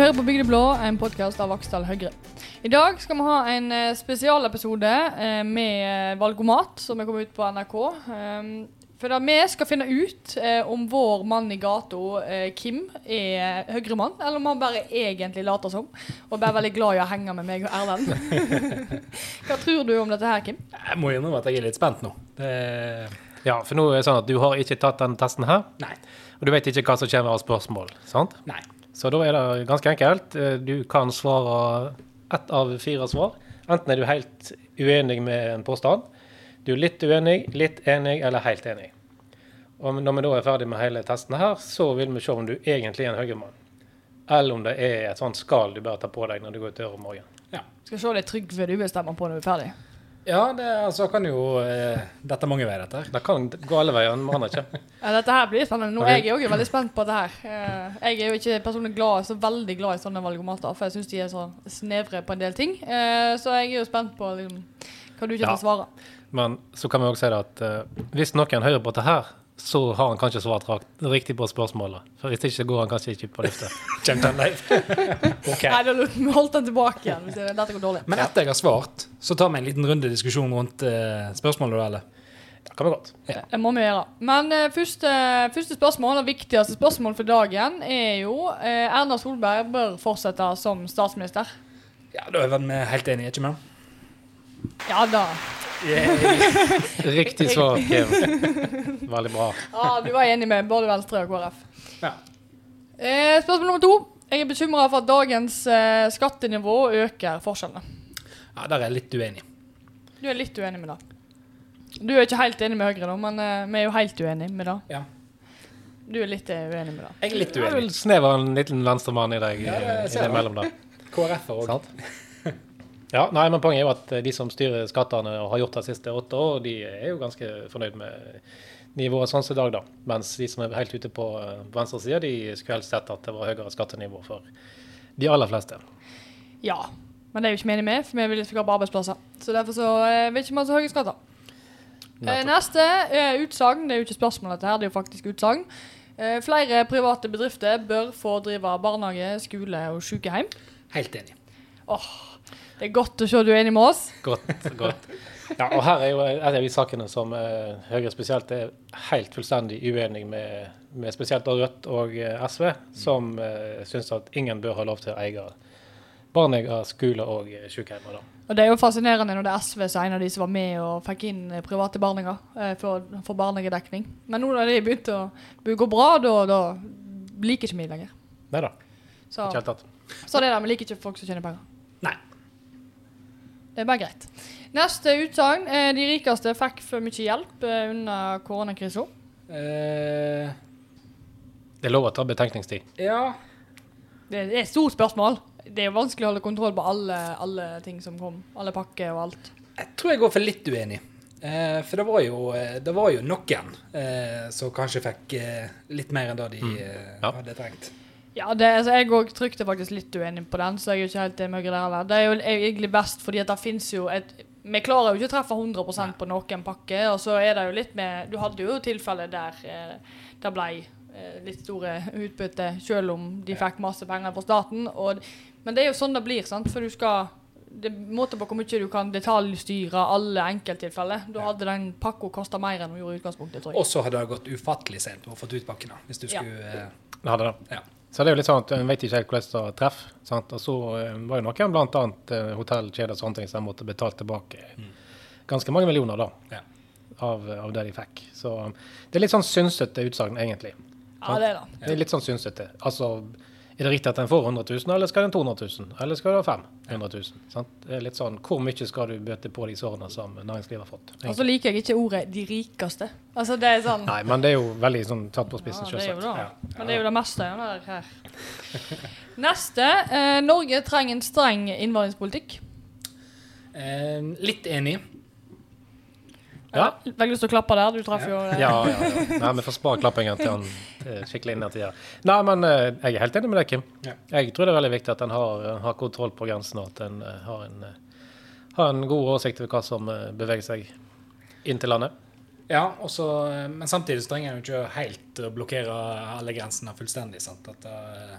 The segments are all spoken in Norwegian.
Hører på Bygde blå, en podkast av Vaksdal Høyre. I dag skal vi ha en eh, spesialepisode eh, med eh, Valgomat, som er kommet ut på NRK. Um, for da vi skal finne ut om vår mann i gata, Kim, er Høyre-mann, eller om han bare egentlig later som. Og bare er veldig glad i å henge med meg og Erlend. Hva tror du om dette her, Kim? Jeg må innrømme at jeg er litt spent nå. Det... Ja, for nå er det sånn at du har ikke tatt den testen her, Nei. og du vet ikke hva som kommer av spørsmål, sant? Nei. Så da er det ganske enkelt. Eh, Du kan svare ett av fire svar. Enten er du helt uenig med en påstand, du er litt uenig, litt enig eller helt enig. Og når vi da er ferdig med hele testen her, så vil vi se om du egentlig er en høyremann. Eller om det er et sånt skall du bare tar på deg når du går ut døra om morgenen. Ja, Skal se det Trygve du bestemmer på når du er ferdig. Ja det altså, kan jo eh, Dette er mange veier, dette. her. Det kan gå alle veier, men aner ikke. Ja, dette her blir spennende. Nå, jeg er òg veldig spent på dette her. Eh, Jeg er jo ikke personlig glad, så veldig glad i sånne valgomater, for jeg syns de er så snevre på en del ting. Eh, Så jeg er jo spent på liksom, hva du kommer til Ja. å svare. Men så kan vi også si det at uh, hvis noen hører på dette her, så har han kanskje svart rakt, riktig på spørsmålet. For hvis ikke går han kanskje ikke på lufta. Kjem den live. ok. Nei, da holdt den tilbake igjen hvis det- dette går dårlig. Men etter jeg har svart, så tar vi en liten runde diskusjon rundt uh, spørsmålet, eller? Det kan vi godt. Det må vi gjøre. Men uh, første, første spørsmål, og viktigste spørsmål for dagen, er jo uh, Erna Solberg bør fortsette som statsminister. Ja, da er vi helt enige, ikke sant? Ja da. Riktig svar, Kim. Veldig bra. Ja, du var enig med både Venstre og KrF. Ja. Eh, spørsmål nummer to. Jeg er bekymra for at dagens eh, skattenivå øker forskjellene. Ja, Der er jeg litt uenig. Du er litt uenig med det. Du er ikke helt enig med Høyre, da, men eh, vi er jo helt uenige med det. Ja. Du er litt eh, uenig med det. Jeg er litt Jeg uenig. vil sneve en liten venstremann i deg Ja, det i ser det jeg. mellom der. KrF-er òg. Sant? Ja, nei, men Poenget er jo at eh, de som styrer skattene og har gjort det de siste åtte år, de er jo ganske fornøyd med nivået sånn som i dag, da. Mens de som er helt ute på eh, venstre side, de skulle helst sett at det var høyere skattenivå for de aller fleste. Ja. Men det er jo ikke enig med, for vi vil skape arbeidsplasser. Så derfor så eh, vil ikke vi ha så høye skatter. Eh, neste er utsagn. Det er jo ikke spørsmål, dette her, det er jo faktisk utsagn. Eh, flere private bedrifter bør få drive barnehage, skole og sykehjem. Helt enig. Det er godt å se du er enig med oss. Godt, godt. Ja, og her er jo en av de sakene som eh, Høyre spesielt er helt fullstendig uenig med, med spesielt Rødt og eh, SV, som eh, syns at ingen bør ha lov til å eie barnehager, skole og uh, sykehjem. Og, Og Det er jo fascinerende når det er SV som er en av de som var med og fikk inn eh, private barnehager eh, for, for barnehagedekning. Men nå når de begynte å gå bra, da, da liker ikke vi lenger. Nei da, Så, ikke helt tatt. så det der, vi liker ikke folk som tjener penger. Nei. Det er bare greit. Neste utsagn. Eh, de rikeste fikk for mye hjelp eh, under koronakrisa. Eh, Det er lov å ta betenkningstid. ja Det, det er et stort spørsmål. Det er jo vanskelig å holde kontroll på alle, alle ting som kom. Alle pakker og alt. Jeg tror jeg går for litt uenig. Eh, for det var jo, eh, det var jo noen eh, som kanskje fikk eh, litt mer enn det de mm. Ja. hadde trengt. Ja, det, altså, jeg òg trykte faktisk litt uenig på den, så jeg er jo ikke helt enig med dere der heller. Det er jo egentlig best fordi at det fins jo et Vi klarer jo ikke å treffe 100% på noen pakke, og så er det jo litt med Du hadde jo tilfeller der eh, det ble eh, litt store utbytte, selv om de fikk masse penger fra staten. Og, men det er jo sånn det blir, sant, for du skal det er måte på hvor mye du kan detaljstyre alle enkelttilfeller. Da hadde den pakka kosta mer enn hun gjorde i utgangspunktet, tror jeg. Og så hadde det gått ufattelig sent å få ut pakkene. Hvis du Ja. skulle eh, Det hadde det. Ja. Så det er jo litt sånn at en vet ikke helt hvordan det treffer. sant? Og så eh, var jo noen bl.a. Uh, hotellkjeder og sånne ting som måtte betale tilbake ganske mange millioner da, Ja. av, av det de fikk. Så det er litt sånn synsete utsagn, egentlig. Ja, det er det. Det er litt sånn synsete. Altså, er det riktig at den får 100 000, eller skal den 200 000? Eller skal den ha 500 000? Sant? Det er litt sånn, Hvor mye skal du bøte på de sårene som næringslivet har fått? Og så liker jeg ikke ordet 'de rikeste'. Altså, det er sånn Nei, men det er jo veldig sånn tatt på spissen, Ja, selvsagt. det. Ja. Men det er jo det meste av det her. Neste. Eh, Norge trenger en streng innvandringspolitikk. eh, Litt enig. Ja. Veldig lyst til å klappe der. Du traff jo eh, Ja, ja, ja. Nei, Vi får spare klappingen til han eh, skikkelig tida. Nei, men eh, jeg er helt enig med deg, Kim. Ja. Jeg tror det er veldig viktig at en har, har kontroll på grensen, og at en har en, har en god oversikt over hva som beveger seg inn til landet. Ja, også, men samtidig så trenger en jo ikke helt å blokkere alle grensene fullstendig. sant? At, eh,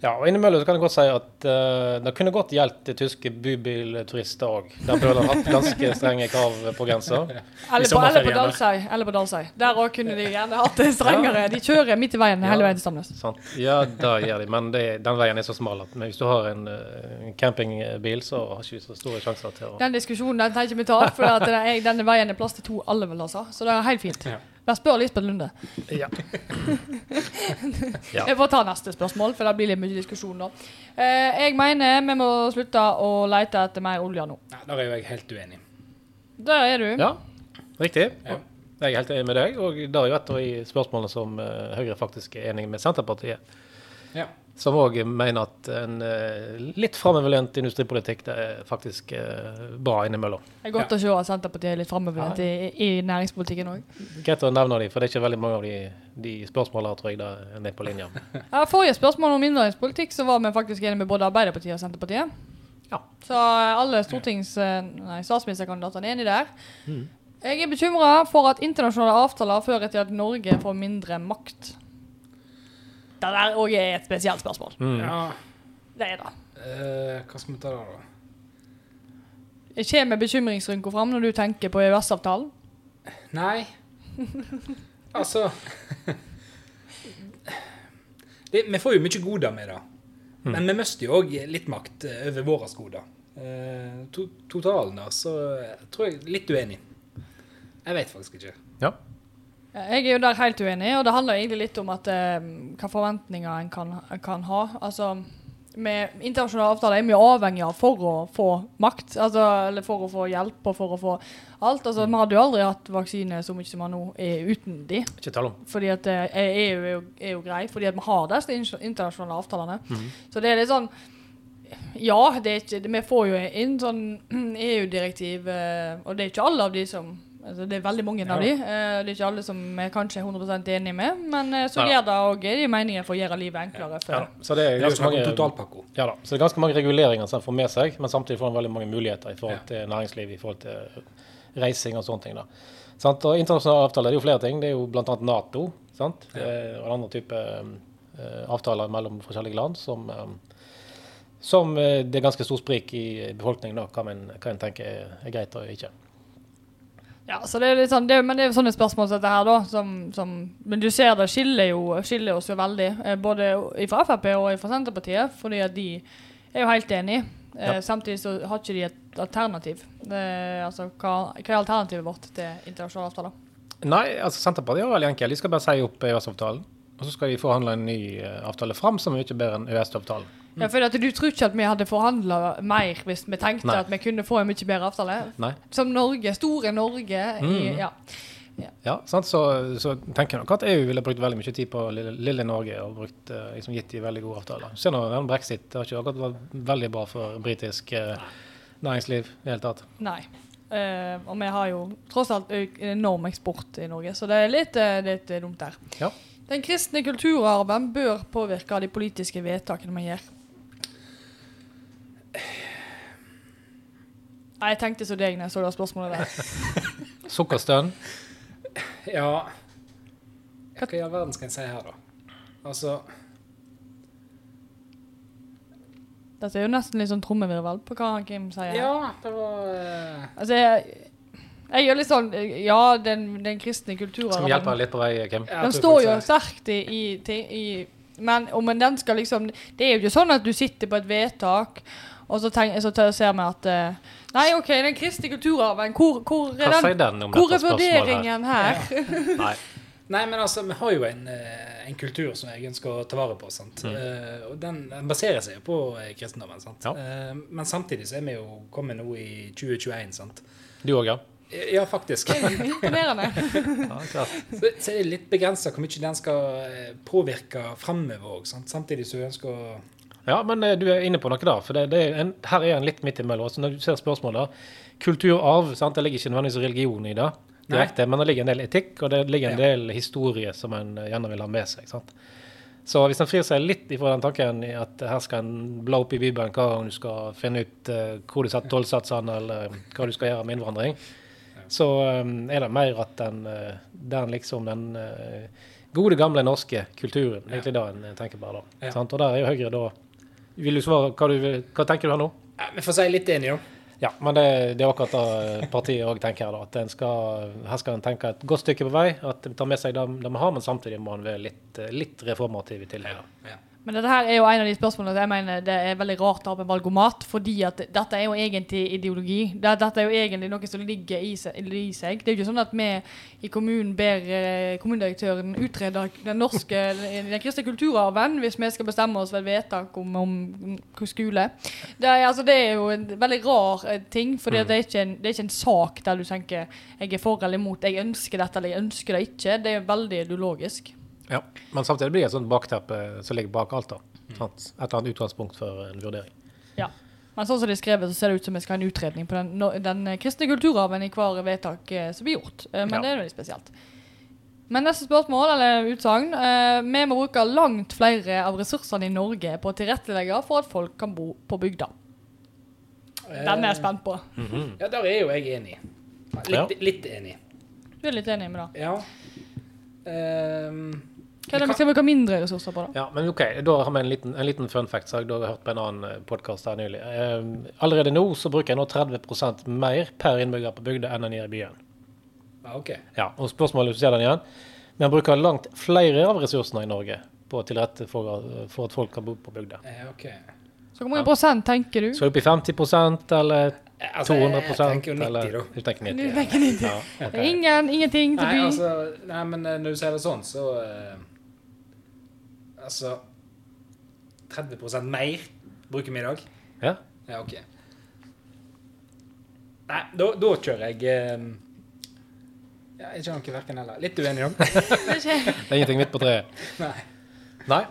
Ja, og innimellom så kan jeg godt si at uh, det kunne godt gjeldt tyske bybilturister òg. Der burde de hatt ganske strenge krav på grensa. Eller på, eller på. Dalsøy. Eller på Dalsøy. Der òg kunne de gjerne hatt det strengere. De kjører midt i veien hele veien til Stamnes. Sant? Ja, det gjør de, men det, den veien er så smal at men hvis du har en eh, campingbil, så har ikke vi så store sjanser til å Den diskusjonen den tenker vi ta, for at denne veien er plass til to alle, vel, altså. Så det er helt fint. Ja. Bare spør Lisbeth Lunde. Ja. Jeg får ta neste spørsmål, for det blir litt mye diskusjon nå. Eh, jeg mener vi må slutte å lete etter mer olje nå. Nei, der er jo jeg helt uenig. Der er du. ja, riktig. Ja. Jeg er helt enig med deg, og det er jo et av de spørsmålene som eh, Høyre faktisk er enig med Senterpartiet. Ja. Som òg mener at en eh, litt framoverlent industripolitikk det er faktisk eh, bra innimellom. Det er godt å se at Senterpartiet er litt framoverlent i, i næringspolitikken òg. Greit å nevne dem, for det er ikke veldig mange av de, de spørsmålene tror jeg det er på linja. Ja, forrige spørsmål om innvandringspolitikk så var vi faktisk enige med både Arbeiderpartiet og Senterpartiet. Ja. Så alle stortings... Nei, statsministerkandidatene er enige der. Mm. Jeg er bekymra for at internasjonale avtaler fører til at Norge får mindre makt. Det der òg er et spesielt spørsmål. Mm. Ja, Det er det. eh, hva skal vi ta der, da? Jeg kommer bekymringsrynka fram når du tenker på EØS-avtalen. Nei. Altså det, Vi får jo mye goder med det. Men vi mister jo òg litt makt eh, over våre goder. Eh, to, totalen da, så tror jeg litt uenig. Jeg vet faktisk ikke. Ja. Jeg er jo der helt uenig, og det handler egentlig litt om at, eh, hva forventninger en kan, kan ha. Altså, med internasjonale avtaler er vi avhengig av for å få makt, altså, eller for å få hjelp og for å få alt. Altså, vi hadde jo aldri hatt vaksine så mye som vi nå er uten de. Ikke tale om. Fordi at eh, EU er jo, er jo grei, fordi at vi har disse internasjonale avtalene. Så det er litt sånn Ja, det er ikke, vi får jo inn sånn EU-direktiv, eh, og det er ikke alle av de som altså Det er veldig mange av Ja. de. eh, Det er ikke alle som er kanskje er 100% enig med, men eh, så Ja. gjør det òg de meningen for å gjøre livet enklere. For, Ja, så det er ganske mange, totalpakko. ja, da. så det er ganske mange reguleringer som en får med seg, men samtidig får en veldig mange muligheter i forhold til næringsliv, i forhold til reising og sånne ting. da. Sant? Og internasjonale avtaler det er jo flere ting. Det er jo bl.a. Nato sant? Ja. Eh, og andre typer eh, avtaler mellom forskjellige land som, eh, som eh, det er ganske stor sprik i befolkningen da, hva en, hva en tenker er, er greit og ikke. Ja, så det er litt sånn, det, men det er jo sånne spørsmål som dette her, da. Som, som, men du ser det skiller jo skiller oss jo veldig. Eh, både fra Frp og fra Senterpartiet. Fordi at de er jo helt enige. Eh, Ja. Samtidig så har ikke de et alternativ. Det, altså, hva, hva er alternativet vårt til internasjonale avtaler? Nei, altså Senterpartiet er veldig enkelt. De skal bare si opp EØS-avtalen. Og så skal de forhandle en ny eh, avtale fram som er mye bedre enn EØS-avtalen. Ja, for at Du tror ikke at vi hadde forhandla mer hvis vi tenkte Nei. at vi kunne få en mye bedre avtale? Nei. Som Norge, store Norge i, ja. ja. Ja, sant? Så, så tenker jeg nok at EU ville brukt veldig mye tid på lille, lille Norge og brukt, eh, liksom gitt de veldig gode avtaler. Se nå, brexit det har ikke akkurat vært veldig bra for britisk eh, næringsliv i det hele tatt. Nei. Uh, og vi har jo tross alt en enorm eksport i Norge, så det er litt, uh, litt dumt der. Ja. Den kristne kulturarven bør påvirke de politiske vedtakene vi gjør. Nei, jeg tenkte så deg når jeg så det spørsmålet der. Sukkerstønn. Ja Hva i all verden skal en si her, da? Altså Dette er jo nesten litt sånn trommevirvel på hva Kim sier. Ja, det var uh... Altså, jeg, jeg gjør litt sånn Ja, den, den kristne Skal vi hjelper hjelpe litt på vei, Kim? Den står jo sterkt i, i, i men, om den skal liksom Det er jo ikke sånn at du sitter på et vedtak, og så, tenk, så ser vi at uh, Nei, OK, den kristne kulturarven, hvor, hvor er den? den Hvor er vurderingen her? her? Nei. Nei, men altså, vi har jo en, eh, en kultur som jeg ønsker å ta vare på. sant? Mm. Uh, og den, den baserer seg jo på eh, kristendommen. sant? Ja. Uh, men samtidig så er vi jo kommet nå i 2021. sant? Du òg, ja? Ja, faktisk. Imponerende. ja klart. så, så er det litt begrensa hvor mye den skal påvirke framover òg. Samtidig så ønsker å Ja, men eh, du er inne på noe da. For det, det er en, her er en litt midt imellom. Altså, når du ser spørsmålet, kulturarv sant? Det ligger ikke nødvendigvis religion i det, direkte, men det ligger en del etikk, og det ligger en Ja. del historie som en eh, gjerne vil ha med seg. sant? Så hvis en frir seg litt ifra den tanken at her skal en bla opp i Bibelen hva om du skal finne ut eh, hvor du setter tollsatsene, eller hva du skal gjøre med innvandring, så er det mer at den, den liksom den gode, gamle norske kulturen. Egentlig det en tenker bare da. Ja. Sant? Og der er jo Høyre da Vil du svare hva, du, hva tenker du her nå? Vi får si litt enig, da. Ja, men det, det er akkurat det partiet òg tenker her, da. At en skal, her skal en tenke et godt stykke på vei. At en tar med seg det, vi har, men samtidig må en være litt, litt reformativ i tillegg. Ja, Ja. Men dette her er jo en av de spørsmålene jeg mener det er veldig rart å ha med valgomat, fordi at dette er jo egentlig ideologi. Dette er jo egentlig noe som ligger i seg. Det er jo ikke sånn at vi i kommunen ber eh, kommunedirektøren utrede den norske, den kristne kulturarven hvis vi skal bestemme oss ved vedtak om, om skole. Det er, altså, det er jo en veldig rar eh, ting, for det, en, det er ikke en sak der du tenker jeg er for eller imot, jeg ønsker dette eller jeg ønsker det ikke. Det er veldig ideologisk. Ja. Men samtidig blir det et sånt bakteppe som ligger bak alt. da. Mm. Et eller annet utgangspunkt for en vurdering. Ja. Men sånn som det er skrevet, så ser det ut som vi skal ha en utredning på den, den eh, kristne kulturarven i hver vedtak eh, som blir gjort. Eh, Men Ja. det er veldig spesielt. Men neste spørsmål, eller utsagn. Eh, vi må bruke langt flere av ressursene i Norge på å tilrettelegge for at folk kan bo på bygda. Den er jeg spent på. Ja, der er jo jeg enig. Litt, litt enig. Du er litt enig med det? Ja. Ehm, Hva er det vi skal bruke mindre ressurser på, da? Ja, men ok, Da har vi en liten, en liten fun fact. Så jeg har hørt på en annen podkast her nylig. Eh, allerede nå så bruker jeg nå 30 mer per innbygger på bygda enn en gjør i byen. ja, OK. Ja, og spørsmålet, er du ser den igjen, men bruker langt flere av ressursene i Norge på å tilrette for, for at folk kan bo på bygda. Eh, okay. Så hvor mange prosent tenker du? Så opp du i 50% eller Eh, altså, 200 jeg tenker jo 90, eller da. Du tenker 90? Du tenker 90. Ja, okay. Ingen, ingenting til by. Nei, altså, nei, men eh, når du sier det sånn, så eh, Altså 30 mer bruker vi i dag. Ja. Ja, OK. Nei, da, da kjører jeg eh, Ja, ikke noe verken eller. Litt uenig, om. Det er ingenting midt på treet. Nei. Nei.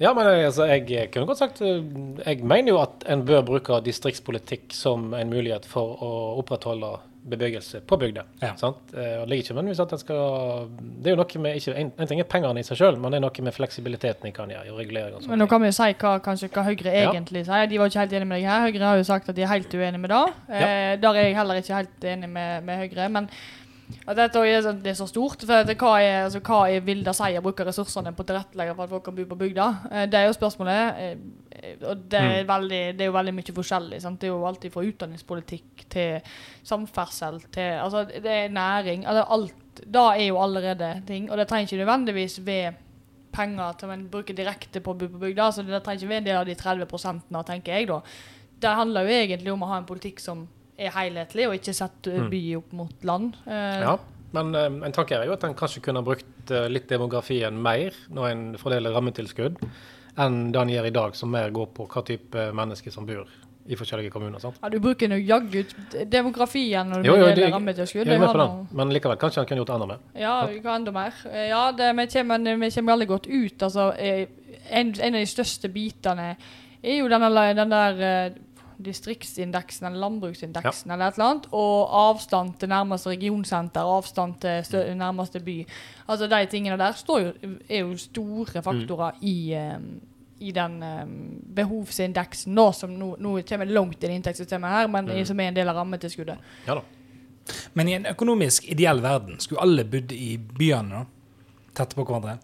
Ja, men eh, altså, jeg kunne godt sagt eh, Jeg mener jo at en bør bruke distriktspolitikk som en mulighet for å opprettholde bebyggelse på bygda. Ja. Sant? Eh, og Det ligger ikke nødvendigvis at en skal Det er jo noe med ikke, en, en ting er pengene i seg sjøl, men det er noe med fleksibiliteten en kan gjøre. og regulering og sånt. Men nå kan vi jo si hva, kanskje, hva Høyre Ja. egentlig sier. De var ikke helt enig med deg her. Høyre har jo sagt at de er helt uenig med det. Eh, der er jeg heller ikke helt enig med, med Høyre. Men at dette er, så- det er så stort. For det, hva, er, altså, hva er, vil det si å bruke ressursene på å tilrettelegge for at folk kan bo på bygda? Eh, det er jo spørsmålet. Eh, og det er, veldig, det er jo veldig mye forskjellig. Sant? Det er jo alltid fra utdanningspolitikk til samferdsel til altså, Det er næring. Altså, alt. Da er jo allerede ting. Og det trenger ikke nødvendigvis ved penger til man bruker direkte på å bo på bygda. Så det trenger ikke være en del av de 30 prosentene, tenker jeg da. Det handler jo egentlig om å ha en politikk som er helhetlig, og ikke sette Mm. by opp mot land. Eh, Ja, men eh, en tanke er jo at en kanskje kunne ha brukt eh, litt demografien mer når en fordeler rammetilskudd, enn det en gjør i dag, som mer går på hva type mennesker som bor i forskjellige kommuner. sant? Ja, du bruker jo jaggu demografien når du Jo, jo, det- rammetilskudd. Noe- men likevel, kanskje en kunne gjort enda mer. Ja, vi kan enda mer. Eh, Ja, det, vi, kommer, vi kommer veldig godt ut. Altså, eh, en, en av de største bitene er jo den, der- den der eh, distriktsindeksen eller landbruksindeksen eller et eller annet, og avstand til nærmeste regionsenter, avstand til stø Mm. nærmeste by. Altså De tingene der står jo, er jo store faktorer Mm. i, um, i den um, behovsindeksen nå, som nå, nå kommer langt langt i inntektssystemet her, men Mm. som er en del av rammetilskuddet. Ja da. Men i en økonomisk ideell verden, skulle alle bodd i byene da? Tett på hverandre?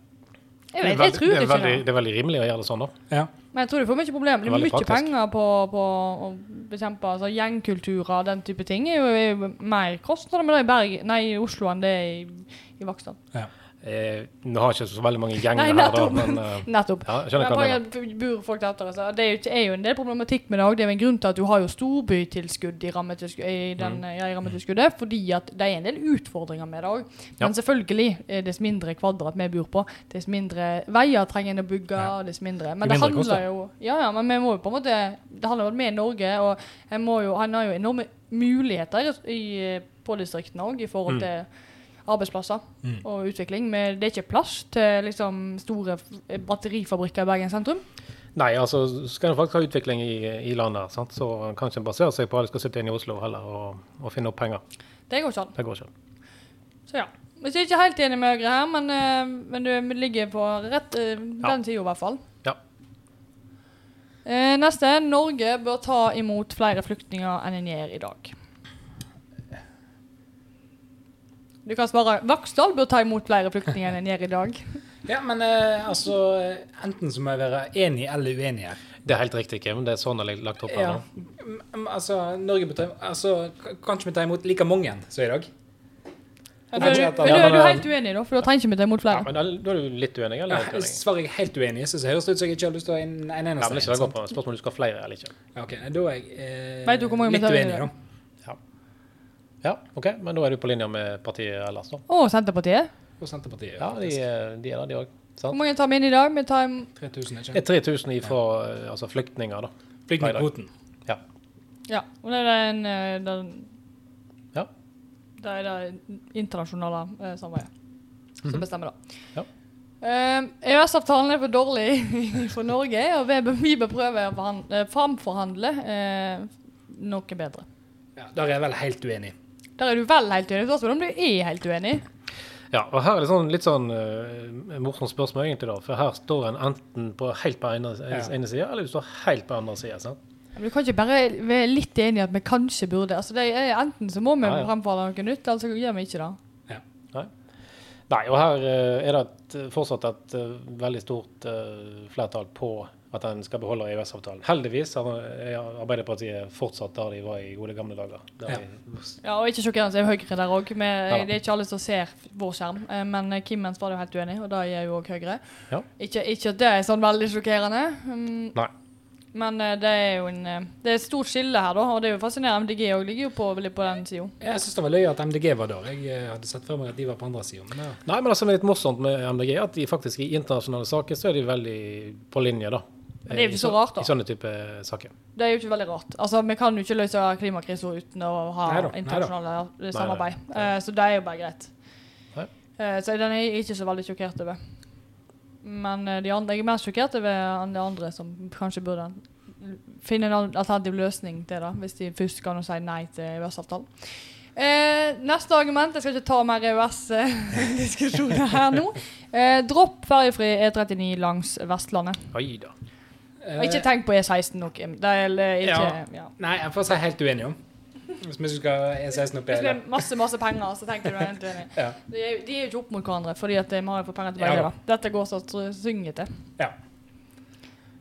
Jeg, Det vet, jeg veldig- tror det er ikke det. Det er veldig rimelig å gjøre det sånn, da. Ja. Men jeg tror du får mye problemer. Det er er mye praktisk. penger på, på å bekjempe altså, gjengkulturer den type ting. er jo, er jo mer kostnader med det i, Berg, nei, i Oslo enn det er i, i Vaksdal. Eh, nå har jeg ikke så veldig mange gjenger Nei, her, da, men uh, Nettopp. ja, skjønner hva du mener. poenget bor folk tettere, så det er jo, er jo en del problematikk med det òg. Det er jo en grunn til at du har jo storbytilskudd i, rammetilskudd, i, den, Mm. ja, i rammetilskuddet, fordi at det er en del utfordringer med det òg. Ja. Men selvfølgelig, eh, dess mindre kvadrat vi bor på, dess mindre veier trenger en å bygge, Ja. dess mindre Men det mindre koster. handler jo Ja, ja, men vi må jo på en måte Det handler jo om vi er Norge, og jo, han har jo enorme muligheter i, i, på distriktene òg i forhold Mm. Arbeidsplasser Mm. og utvikling. Men det er ikke plass til liksom, store batterifabrikker i Bergen sentrum. Nei, altså skal en faktisk ha utvikling i, i landet, sant? så en kan ikke basere seg på at de skal sitte inne i Oslo heller og, og finne opp penger. Det går ikke an. Det går ikke. Så ja. Vi er ikke helt enig med Høyre her, men, eh, men du ligger på rett eh, den sida i hvert fall. Ja. Eh, neste. Norge bør ta imot flere flyktninger enn en gjør i dag. Du kan svare Vaksdal bør ta imot flere flyktninger enn en gjør i dag. Ja, men eh, altså Enten så må jeg være enig eller uenig her. Det er helt riktig, Kim. Det er sånn det er lagt opp her Ja. nå. M- Altså, Norge bør ta altså, k- Kan ikke vi ta imot like mange som i dag? Ja, da er du, men da er du helt uenig, da, for da trenger ikke vi ta imot Ja, flere. men da da er du litt uenig, eller? Ja, helt uenig? svarer jeg helt uenig, så høres det ut som jeg ikke har lyst til å ha en, en Ja, eneste men det skal ikke gå går på spørsmålet om du skal ha flere eller ikke. Ja, Ok, da er jeg eh, Vet du hvor mange vi litt tar inn i uenig, da. Ja, OK, men da er du på linje med partiet ellers, da. Og Senterpartiet. Og Senterpartiet. Ja, de, de er der, de òg. Hvor mange tar vi inn i dag? Vi tar im- 3000, Det ikke er 3000 ifra eh, altså flyktninger, da. Flyktningkvoten. Ja. ja. Og det er en, eh, den Ja. Det er det internasjonale eh, samarbeidet som Mhm. bestemmer da. Ja. Um, EØS-avtalen er for dårlig for Norge, og vi bør, prøve å eh, framforhandle eh, noe bedre. Ja, der er jeg vel helt uenig. Der er du vel helt uenig. Spørsmålet om du er helt uenig. Ja, og her er det sånn, litt sånn uh, morsomt spørsmål, egentlig, da. For her står en enten på helt på ene, Ja. ene sida, eller du står helt på andre sida. sant? Men Du kan ikke bare være litt enig i at vi kanskje burde. Altså, det er Enten så må vi Ja, ja. fremforhandle noe nytt, eller så gjør vi ikke det. Nei, Nei. og her uh, er det et, fortsatt et uh, veldig stort uh, flertall på at en skal beholde EØS-avtalen. Heldigvis er Arbeiderpartiet fortsatt der de var i gode gamle dager. Ja. Ja, og ikke sjokkerende, så er Høyre der òg. da. Det er ikke alle som ser vår skjerm. eh, Men eh, Kimmens var jo helt uenig, og da er jo òg Høyre. Ja. Ikke, ikke at det er sånn veldig sjokkerende. mm, Nei. Men eh, det er jo en eh, Det er et stort skille her, da. Og det er jo fascinerende. MDG òg ligger jo på, på den sida. Jeg syns det var løye at MDG var der. Jeg eh, hadde sett for meg at de var på andre sida. Ja. Nei, men det som er litt morsomt med MDG, er at de faktisk i internasjonale saker så er de veldig på linje, da. Men det er jo ikke så så- rart, da. I sånne type saker. Det er jo ikke veldig rart. Altså, Vi kan jo ikke løse klimakrisen uten å ha Neida, neida. internasjonale eh, samarbeid. Nei, nei. Eh, så det er jo bare greit. Eh, så den er jeg ikke så veldig sjokkert over. Men eh, de andre, jeg er mer sjokkert over enn de andre som kanskje burde finne en alternativ løsning til det, hvis de først kan si nei til EØS-avtalen. Eh, neste argument Jeg skal ikke ta mer EØS-diskusjoner her nå. Eh, dropp ferjefri E39 langs Vestlandet. Oi da. Og ikke tenk på E16 nok. Ja. ja. Nei, jeg får si helt uenig om. Hvis vi skal E16 opp i Hvis det hele er masse masse penger, så tenker du helt uenig. Ja. De er, de er jo ikke opp mot hverandre, fordi at de må jo få penger til begge. Ja. da. Dette går så syngete. Ja.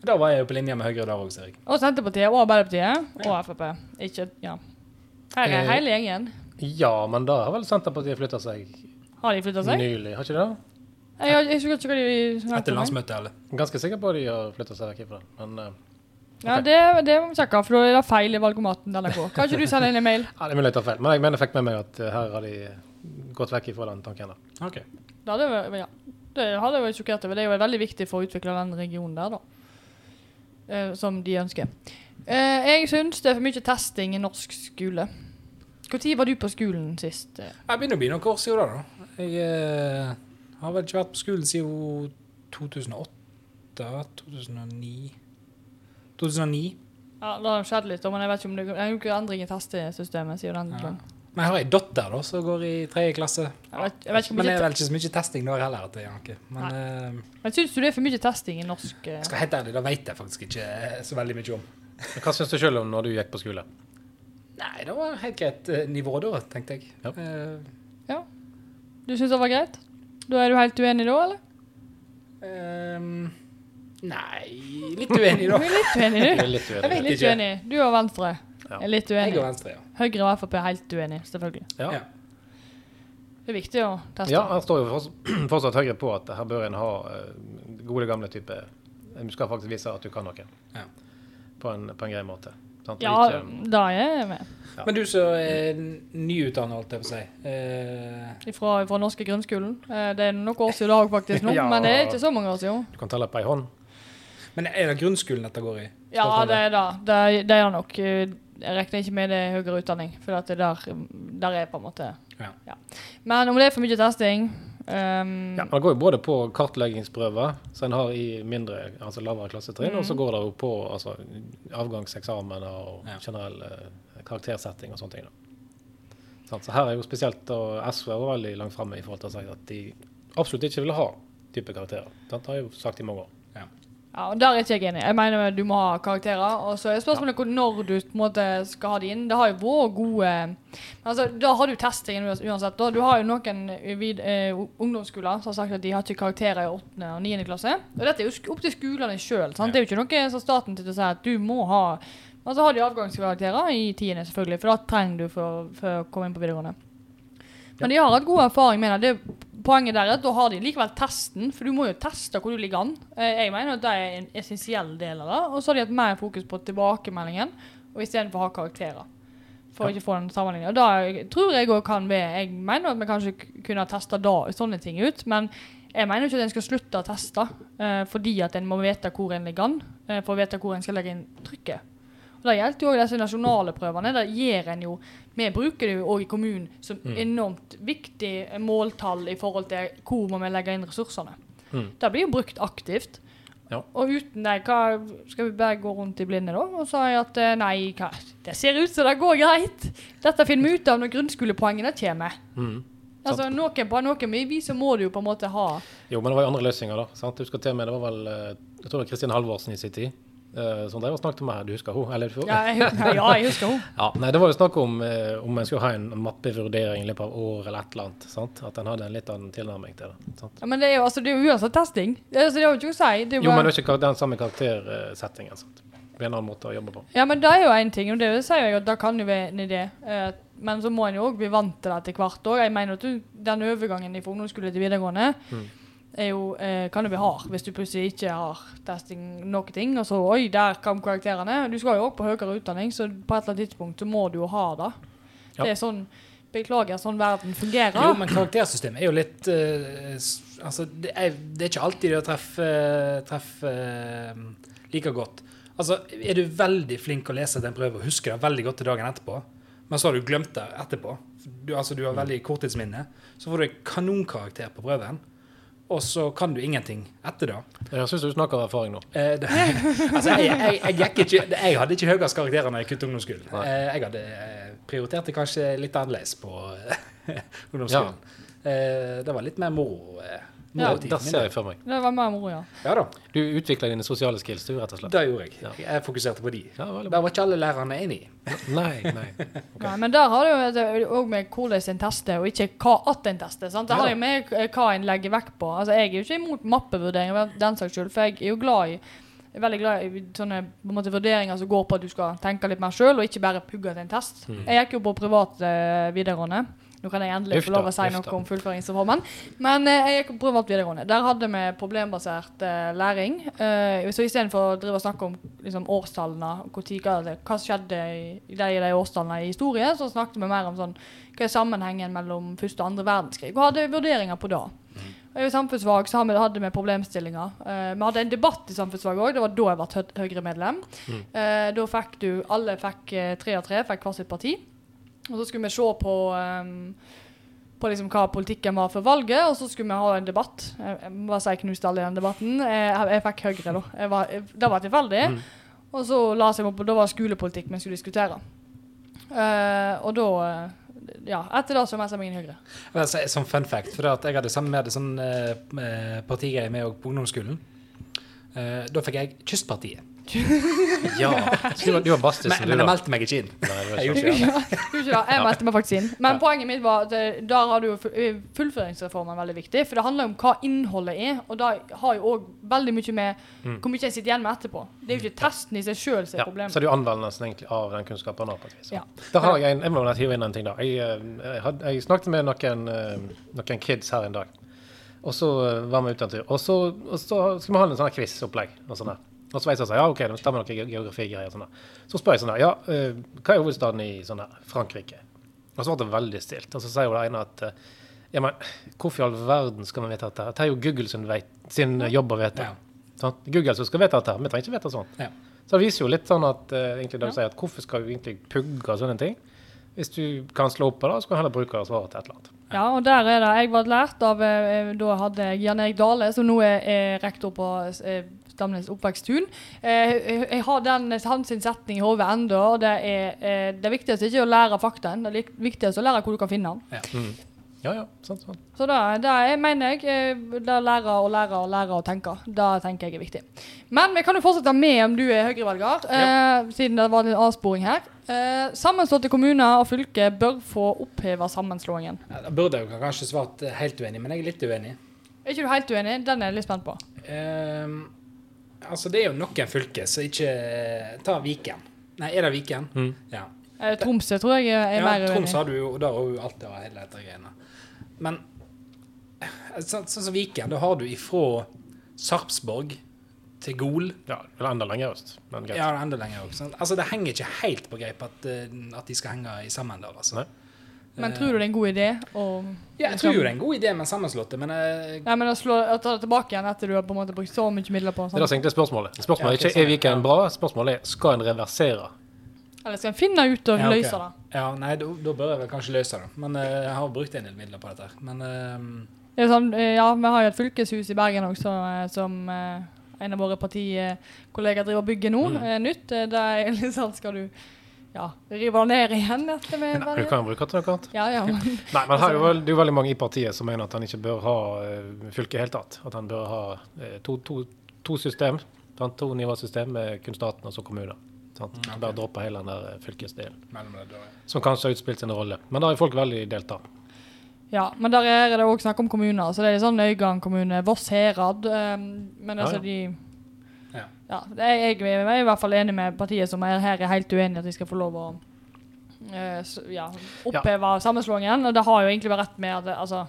Da var jeg jo på linje med Høyre der òg, ser jeg. Og Senterpartiet og Arbeiderpartiet og Frp. Ikke, ja. Her er Eh, hele gjengen. Ja, men da har vel Senterpartiet flytta seg Har de flytta seg? nylig, har ikke det? Jeg, jeg, jeg husker ikke hva de snakket Etter landsmøtet, eller? Ganske sikker på at de har flytta seg vekk ifra det. Men okay. Ja, det, det må vi sjekke, for da er det feil i valgomaten det går. Kan ikke du sende inn en mail? ja, det er mulig jeg tar feil. Men jeg mener jeg fikk med meg at eh, her har de gått vekk ifra den tanken. da. Ok. Det hadde, vært- ja. det hadde jeg vært sjokkert over. Det er jo veldig viktig for å utvikle den regionen der, da. Eh, som de ønsker. Eh, jeg syns det er for mye testing i norsk skole. Når var du på skolen sist? eh? Jeg begynner å bli noen år siden da. da. Jeg eh, har vel ikke vært på skolen siden 2008, 2009 2009. Ja, Det har skjedd litt, men jeg vet ikke om det er noen endring i testesystemet siden den Ja. Men jeg har ei datter da, som går i tredje klasse. Jeg vet, jeg vet ikke Men det er vel ikke så mye testing der heller. at det er noe. Men uh, Men syns du det er for mye testing i norsk Uh, jeg skal helt ærlig, det vet jeg faktisk ikke så veldig mye om. Men Hva syns du sjøl om når du gikk på skole? Nei, det var helt greit eh, nivå da, tenkte jeg. Ja. Eh, Du syns det var greit? Da er du helt uenig da, eller? Um, nei, litt uenig da. Du er litt uenig, du. Jeg vet Litt ikke. uenig. Du og Venstre Ja. er litt uenig. Jeg og Venstre, ja. Høyre og Frp er helt uenig, selvfølgelig. Ja. Ja. Det er viktig å teste. ja, her står jo fortsatt- fortsatt Høyre på at her bør en ha eh, gode, gamle type Du skal faktisk vise at du kan noe. Ja. På, en, på en grei måte. Sant? Ja, ikke- da er jeg med. Ja. Men du som er nyutdannet, holdt jeg på å si. Eh, Fra, fra norske grunnskolen. Eh, Det er noen år siden da faktisk nå, Ja. men det er ikke så mange år siden. du kan telle på ei hånd. men er det grunnskolen dette går i? Ja, det er det. Det, er- det er nok. Eh, Jeg regner ikke med det er høyere utdanning, for at det der, der er på en måte Ja. Men om det er for mye testing ehm, Ja, Det går jo både på kartleggingsprøver, som en har i mindre, altså lavere klassetrinn, mm. og så går det jo på altså, avgangseksamener og Ja. generell eh, karaktersetting og sånne ting. Da. Så her er jo spesielt da, SV veldig langt framme i forhold til å si at de absolutt ikke vil ha type karakterer. Det har jeg jo sagt i mange år. Ja. Ja, og Der er ikke jeg enig. Jeg mener du må ha karakterer. Og så er spørsmålet ja. når du måte skal ha de inn. Det har jo vært gode men altså, Da har du testing uansett. Da. Du har jo noen vid, eh, ungdomsskoler som har sagt at de har ikke karakterer i 8. og 9. klasse. Og dette er jo opp til skolene sjøl. Det er jo ikke noe som staten til å si at du må ha Men så har de avgangskarakterer i 10., selvfølgelig, for da trenger du for, for å komme inn på videregående. Men de har hatt god erfaring med det. det. Poenget der er at da har de likevel testen, for du må jo teste hvor du ligger an. Eh, Jeg mener at det er en essensiell del av det. Og så har de hatt mer fokus på tilbakemeldingen, og istedenfor å ha karakterer. For å ikke få den sammenligningen. Og da tror jeg òg kan være Jeg mener at vi kanskje kunne ha testa sånne ting ut, men jeg mener ikke at en skal slutte å teste, uh, fordi at en må vite hvor en ligger an, uh, for å vite hvor en skal legge inn trykket. Og Det gjelder jo også disse nasjonale prøvene. Det gir en jo Vi bruker det jo òg i kommunen som enormt viktig måltall i forhold til hvor må vi legge inn ressursene. Mm. Det blir jo brukt aktivt. Ja. Og uten det, hva, skal vi bare gå rundt i blinde da og si at eh, nei, hva, det ser ut som det går greit. Dette finner vi ut av når grunnskolepoengene kommer. Mm. Altså, noen, på noen vi så må du jo på en måte ha Jo, men det var jo andre løsninger, da. sant? Du skal til med, Det var vel eh, jeg tror det var Kristin Halvorsen i sin tid som dere snakket om her. Du husker hun? Eller, Ja, jeg, ja, jeg husker hun. Ja, nei, Det var jo snakk om eh, om en skulle ha en mappevurdering i løpet av år eller et eller annet. sant? At en hadde en litt annen tilnærming til det. sant? Ja, men det er jo, altså, det er jo uansett testing. Det, altså, det har jo ikke å si. Det er jo men det er ikke den samme karaktersettingen. sant? Det er en annen måte å jobbe på. Ja, men det er jo én ting, og det sier jeg at det kan jo være en idé. Eh, men så må en jo òg bli vant til det etter hvert òg. Jeg mener at du, den overgangen fra ungdomsskole til videregående Mm. Er jo, eh, kan jo bli hard hvis du plutselig ikke har testing noen ting. Og så oi, der kom karakterene. Du skal jo òg på høyere utdanning, så på et eller annet tidspunkt så må du jo ha det. Ja. Det er sånn Beklager, sånn verden fungerer. Jo, men karaktersystemet er jo litt uh, Altså, det er, det er ikke alltid det å treffe, treffe uh, like godt. Altså, er du veldig flink å lese den prøven og husker det veldig godt til dagen etterpå, men så har du glemt det etterpå, du, altså du har veldig korttidsminne, så får du en kanonkarakter på prøven, og så kan du ingenting etter det. Jeg syns du snakker av erfaring nå. Eh, det, altså, jeg, jeg, jeg, ikke, jeg hadde ikke høyest karakterer når jeg kuttet ungdomsskolen. Eh, jeg hadde prioritert prioriterte kanskje litt annerledes på ungdomsskolen. Ja. Eh, det var litt mer moro. Eh, Ja, Det ser jeg for meg. Det var mer moro, ja. Ja da, Du utvikla dine sosiale skills, du, rett og slett. det gjorde jeg. Ja. Jeg fokuserte på de. Ja, der Det var ikke alle lærerne enig Nei, Nei, Okay. Nei, men der har du òg med hvordan en tester, og ikke hva at en tester. sant? Det har jo med eh, hva en legger vekt på. Altså, Jeg er jo ikke imot mappevurdering, den saks skyld, for jeg er jo glad i jeg er veldig glad i sånne på en måte, vurderinger som går på at du skal tenke litt mer sjøl, og ikke bare pugge til en test. Jeg gikk jo på privat eh, videregående. Nå kan jeg endelig få lov å si noe om fullføringsreformen. Men eh, jeg gikk på privat videregående. Der hadde vi problembasert eh, læring. Eh, så istedenfor å drive og snakke om liksom, årstallene, hva, hva skjedde i, i de, de årstallene i historie, så snakket vi mer om sånn, hva er sammenhengen mellom første og andre verdenskrig. Og hadde vurderinger på det. I samfunnsfag så hadde vi- problemstillinger. Uh, vi hadde en debatt i samfunnsfag òg. Det var da jeg ble hø- Høyre-medlem. Eh, da fikk du Alle fikk eh, tre av tre, fikk hvert sitt parti. Og så skulle vi se på um, på liksom hva politikken var for valget, og så skulle vi ha en debatt. Jeg, jeg må bare si knust alle i den debatten. Jeg, jeg fikk Høyre, da. Jeg var, jeg, det var tilfeldig. Og så la seg opp, på, da var skolepolitikk vi skulle diskutere. Uh, og da eh, Ja, etter det så meldte jeg meg inn Høyre. Men Som fun fact, for jeg hadde sammen med det sånn eh, eh, partigreie med på ungdomsskolen. Eh, da fikk jeg Kystpartiet. Ja. Du var, du var bastis, Men, du, men jeg meldte meg ikke inn. Nei, Jeg gjorde ikke det. Jeg meldte meg faktisk inn. Men poenget mitt var at eh, der har du eh, fullføringsreformen veldig viktig. For det handler om hva innholdet er, og det har jo òg veldig mye med hvor mye jeg sitter igjen med etterpå. Det er jo ikke testen i seg sjøl som er Ja, problemet. så er det jo anvendelsen egentlig av den kunnskapen. da, på et vis. Ja. Da har jeg en, jeg må hive inn en ting da. Jeg, eh, jeg, jeg snakket med noen, noen kids her en dag. Og så var vi ute en tur. Og så, og så skulle vi ha en sånn quiz-opplegg. Og sånn der. Og så vet jeg sånn, ja ok, det stemmer noen ge- geografigreier. Sånn der. Så spør jeg sånn der, ja, eh, hva er hovedstaden i sånn der, Frankrike? Og så ble det veldig stilt. Og så sier jo det ene at eh, ja, men hvorfor i all verden skal vi vite dette? Det er jo Google sin, vei, sin jobb å vite. Ja. Sånn? Google som skal vite dette. Vi trenger ikke vite sånt. Ja. Så det viser jo litt sånn at eh, egentlig du sier at hvorfor skal vi egentlig pugge sånne ting? Hvis du kan slå opp på det, så kan du heller bruke svaret til et eller annet. Ja, og der er det. Jeg ble lært av Da hadde jeg Jan Erik Dale, som nå er rektor på eh, Stamnes oppveksttun. Eh, jeg, har den, hans setning i hodet ennå. Det er eh, det viktigste er ikke å lære faktaen, det er viktigste å lære hvor du kan finne den. Ja. Mm. Ja, ja. Sant, sant. Så det, det er, mener jeg, eh, det lære og lære og lære å tenke, det tenker jeg er viktig. Men vi kan jo fortsette med om du er høyrevelger, eh, siden det var en avsporing her. Eh, sammenslåtte kommuner og fylker bør få oppheve sammenslåingen. Ja, Da burde jeg kanskje svart eh, helt uenig, men jeg er litt uenig. Er ikke du helt uenig? Den er jeg litt spent på. Ehm, altså, det er jo noen fylker som ikke Ta Viken. Nei, er det Viken? Mm. Ja. Eh, Tromsø tror jeg er ja mer Troms Tromsø har du jo, og der har du alltid hatt hele dette greiene. Men sånn sånn så, som Viken, da har du ifra Sarpsborg til Gol. Ja, eller enda lenger øst, men greit. Ja, enda lenger også. Altså, det henger ikke helt på greip at, eh, at de skal henge i sammen der, altså. Nei. Men tror du det er en god idé Og, Ja, jeg tror jo det er en god idé med sammenslåtte, men eh, Ja, men å, slå, å ta det tilbake igjen etter du har på en måte brukt så mye midler på Det er det er som egentlig er spørsmålet. Spørsmålet er ikke sånn, er Viken bra, spørsmålet er skal en reversere. Eller skal en finne ut og Ja, okay. løse det? Ja, nei, da da bør jeg vel kanskje løse det. Men uh, jeg har brukt en del midler på dette. her. Men uh, Det er sånn, ja, vi har jo et fylkeshus i Bergen også, som uh, en av våre partikollegaer driver og bygger nå. Mm. Nytt. Eh, Det er litt sånn, skal du ja, rive det ned igjen etter vi Nei, du kan bruke til noe annet. Ja, ja. Men, Nei, men her er jo det er jo veldig mange i partiet som mener at han ikke bør ha uh, fylke i hele tatt. At han bør ha eh, to, to, to system, sant? to nivåsystem med kun staten og så kommuner. Sant? Mm, okay. Bare droppe hele den der eh, fylkesdelen. det. Som kanskje har utspilt sin rolle. Men da er folk veldig delta. ja, men der er det òg snakk om kommuner. Så det er sånn Øygarden kommune, Voss herad. eh, Men Ja, altså, ja. de Ja. Ja, jeg, jeg er i hvert fall enig med partiet som er her er helt uenig i at de skal få lov å uh, ja, oppheve sammenslåingen. Og det har jo egentlig vært rett med at altså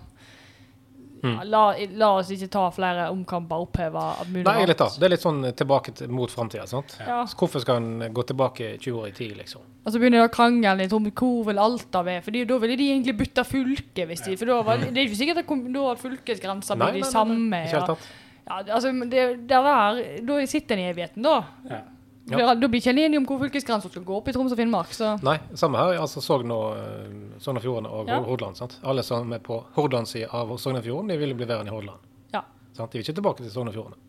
Mm. la, la oss ikke ta flere omkamper oppheve. Nei, litt. Det er litt sånn tilbake til, mot framtida. Ja. Hvorfor skal en gå tilbake 20 år i tid, liksom? Og så begynner det å krangle litt om hvor vil Alta være. For da ville de egentlig bytte fylke. hvis de, For da var, det er ikke sikkert at da at fylkesgrensa blir de samme. Nei, Ikke helt tatt. Ja, altså, men det, der, da sitter en i evigheten, da. Ja. Ja. Da blir ikke en enig om hvor fylkesgrensa skal gå opp i Troms og Finnmark. så... Nei, samme her. altså Sogn og, eh, Sogn og Fjordane og Ja. Hordaland. sant? Alle som er på Hordaland-sida av Sogn og Fjorden, de vil bli værende i Hordaland. Ja. Sant? De vil ikke tilbake til Sogn og Fjordane.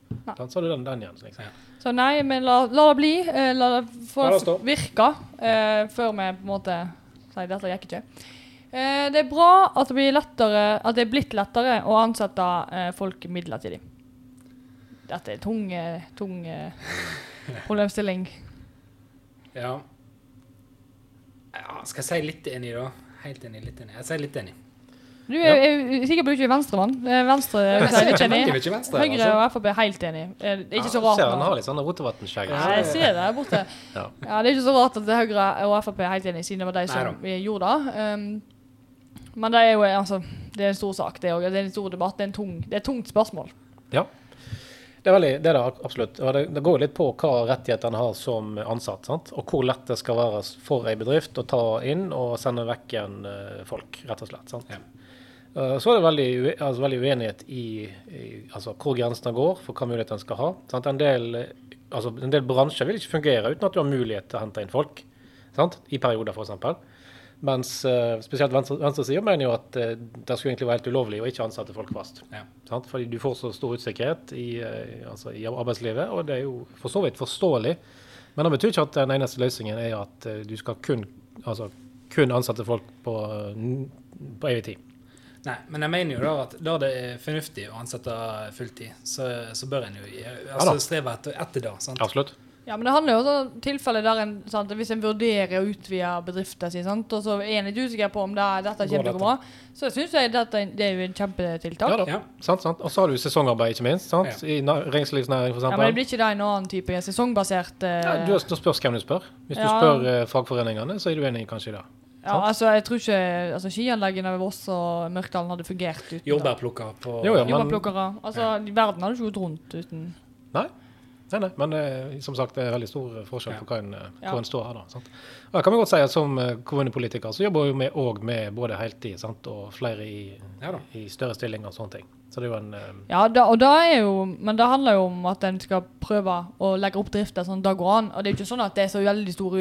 Så har du den, den igjen. liksom. Ja. Så nei, men la, la det bli. Eh, la det få virke uh, før vi på en måte sier dette gikk ikke. Det er bra at det, blir lettere, at det er blitt lettere å ansette folk midlertidig. Dette er tung, eh, tung eh, problemstilling. Ja. ja. Skal jeg si litt enig, da? Helt enig, litt enig. Jeg sier litt enig. Du er, er sikkert du ikke er venstremann? Venstre, Venstre ikke enig. venstre. Høyre og Frp er helt enig. Eh, Det er ikke så rart. Ser han har litt sånn Rotevatn-skjegg. Ja, jeg ser det her borte. Ja. Ja, Det er ikke så rart at Høyre og Frp er helt enige, siden det var de som Neida. gjorde det. Um, men det er jo altså, det er en stor sak, det òg. Det er en stor debatt. Det er, en tung, det er et tungt spørsmål. Ja. Det er, veldig, det er det absolutt. Og det, det går litt på hva rettigheter en har som ansatt. Sant? Og hvor lett det skal være for en bedrift å ta inn og sende vekk igjen eh, folk, rett og slett. Sant? Ja. Eh, så er det veldig, altså, veldig uenighet i, i altså, hvor grensene går for hva muligheter en skal ha. Sant? En, del, altså, en del bransjer vil ikke fungere uten at du har mulighet til å hente inn folk. Sant? I perioder, f.eks. Mens spesielt spesielt venstre, venstresida mener jo at eh, det skulle egentlig være helt ulovlig å ikke ansette folk fast. Ja. Sant? Fordi du får så stor usikkerhet i, eh, altså i arbeidslivet, og det er jo for så vidt forståelig. Men det betyr ikke at den eneste løsningen er at eh, du skal kun, altså, kun ansette folk på, eh, på evig tid. Nei, men jeg mener jo da at da det er fornuftig å ansette fulltid, så, så bør en jo altså, da. strebe etter, etter det. sant? Absolutt. Ja, men det handler jo om tilfeller der en, sant, hvis en vurderer å utvide bedriften sin, sant, og så er en litt usikker på om det, dette kommer til å gå bra, så syns jeg dette det er jo en kjempetiltak. Ja da. Ja. Sant, sant. Og så har du sesongarbeid, ikke minst. Sant? I na- reiselivsnæring, f.eks. Ja, men det blir ikke det en annen type sesongbasert eh, Ja, du, da spørs hvem du spør. Hvis du Ja. spør eh, fagforeningene, så er du enig kanskje i det. Ja, altså, jeg tror ikke altså, skianleggene ved Voss og Mørkdalen hadde fungert uten Jordbærplukkere. Jordbærplukker på Jo, ja, men- Jordbærplukkere. Altså, verden hadde ikke gått rundt uten Nei. Nei, nei, men eh, som sagt, det er veldig stor forskjell Ja. på hva en, eh, Ja. hvor en står her. da, sant? Og jeg kan godt si at Som eh, kommunepolitiker så jobber vi òg med både heltid sant? og flere i, Ja da. i større stillinger og sånne ting. Så det er jo en eh, Ja, da, og da er jo, men det handler jo om at en skal prøve å legge opp drifta sånn det går an. Og det er jo ikke sånn at det er så veldig stor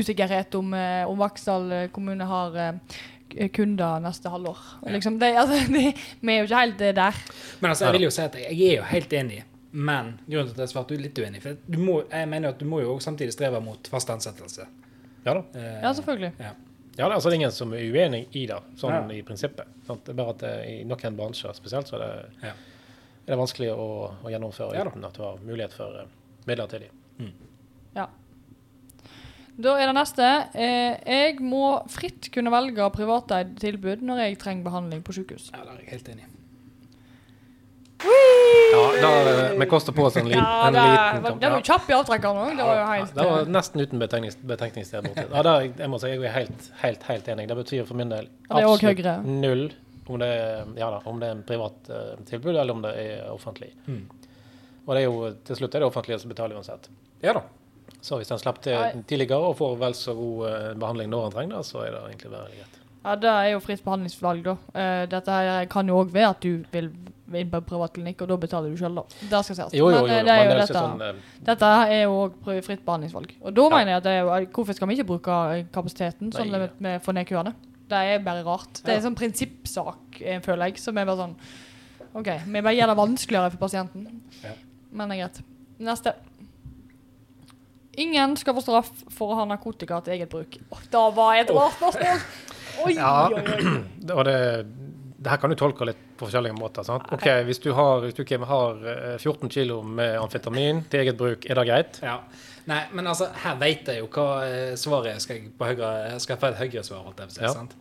usikkerhet om, eh, om Vaksdal eh, kommune har eh, kunder neste halvår. Ja. Liksom, det, altså, det, vi er jo ikke helt eh, der. Men altså, jeg vil jo si at jeg er jo helt enig, men grunnen til at jeg svarte litt uenig For du må, jeg mener at du må jo også samtidig streve mot fast ansettelse. Ja da. Eh, Ja, selvfølgelig. Ja. Ja, det er altså ingen som er uenig i det, sånn Ja. i prinsippet. Sant? Det er bare at det, i noen bransjer spesielt så er det, Ja. er det vanskelig å, å gjennomføre Ja uten at du har mulighet for eh, midlertidig. Ja. Da er det neste. Eh, jeg må fritt kunne velge privateid tilbud når jeg trenger behandling på sykehus. Ja, der er jeg helt enig. Ja, da, Vi koster på oss en, li, Ja, en det, liten kamp. det var jo kjapp i avtrekkeren òg. Det var jo helt det var eh, nesten uten betenknings, betenkningssted borti. Ja, der, jeg må si jeg er helt, helt, helt enig. Det betyr for min del absolutt null om det, er, ja, da, om det er en privat uh, tilbud eller om det er offentlig. Mm. Og det er jo, til slutt er det offentlige som betaler uansett. Ja da. Så hvis en slapp til tidligere og får vel så god eh, behandling når en trenger det, så er det egentlig veldig greit. Ja, det er jo fritt behandlingsvalg, da. Uh, dette her kan jo òg være at du vil inn på en privatklinikk, og da betaler du sjøl, da. Det skal sies. Jo, jo, jo, Men, eh, det er jo dette, sånn eh, dette er jo òg fritt behandlingsvalg. Og da Ja. mener jeg at det er jo Hvorfor skal vi ikke bruke eh, kapasiteten sånn Nei. med, med få ned køene? Det er bare rart. Det er en sånn prinsippsak, eh, føler jeg, som er bare sånn OK, vi bare gjør det vanskeligere for pasienten. Ja. Men det er greit. Neste. Ingen skal få straff for å ha narkotika til eget bruk. Oh, da var et rart spørsmål! Oi, Ja. oi, oi. Og det, det her kan du tolke litt på forskjellige måter. sant? Ok, Hvis du har, hvis du, har eh, 14 kilo med amfetamin til eget bruk, er det greit? Ja. Nei, men altså, her vet jeg jo hva eh, svaret er. Skal jeg på høyre, jeg få et høyere svar, alt det på å si. Ja. sant?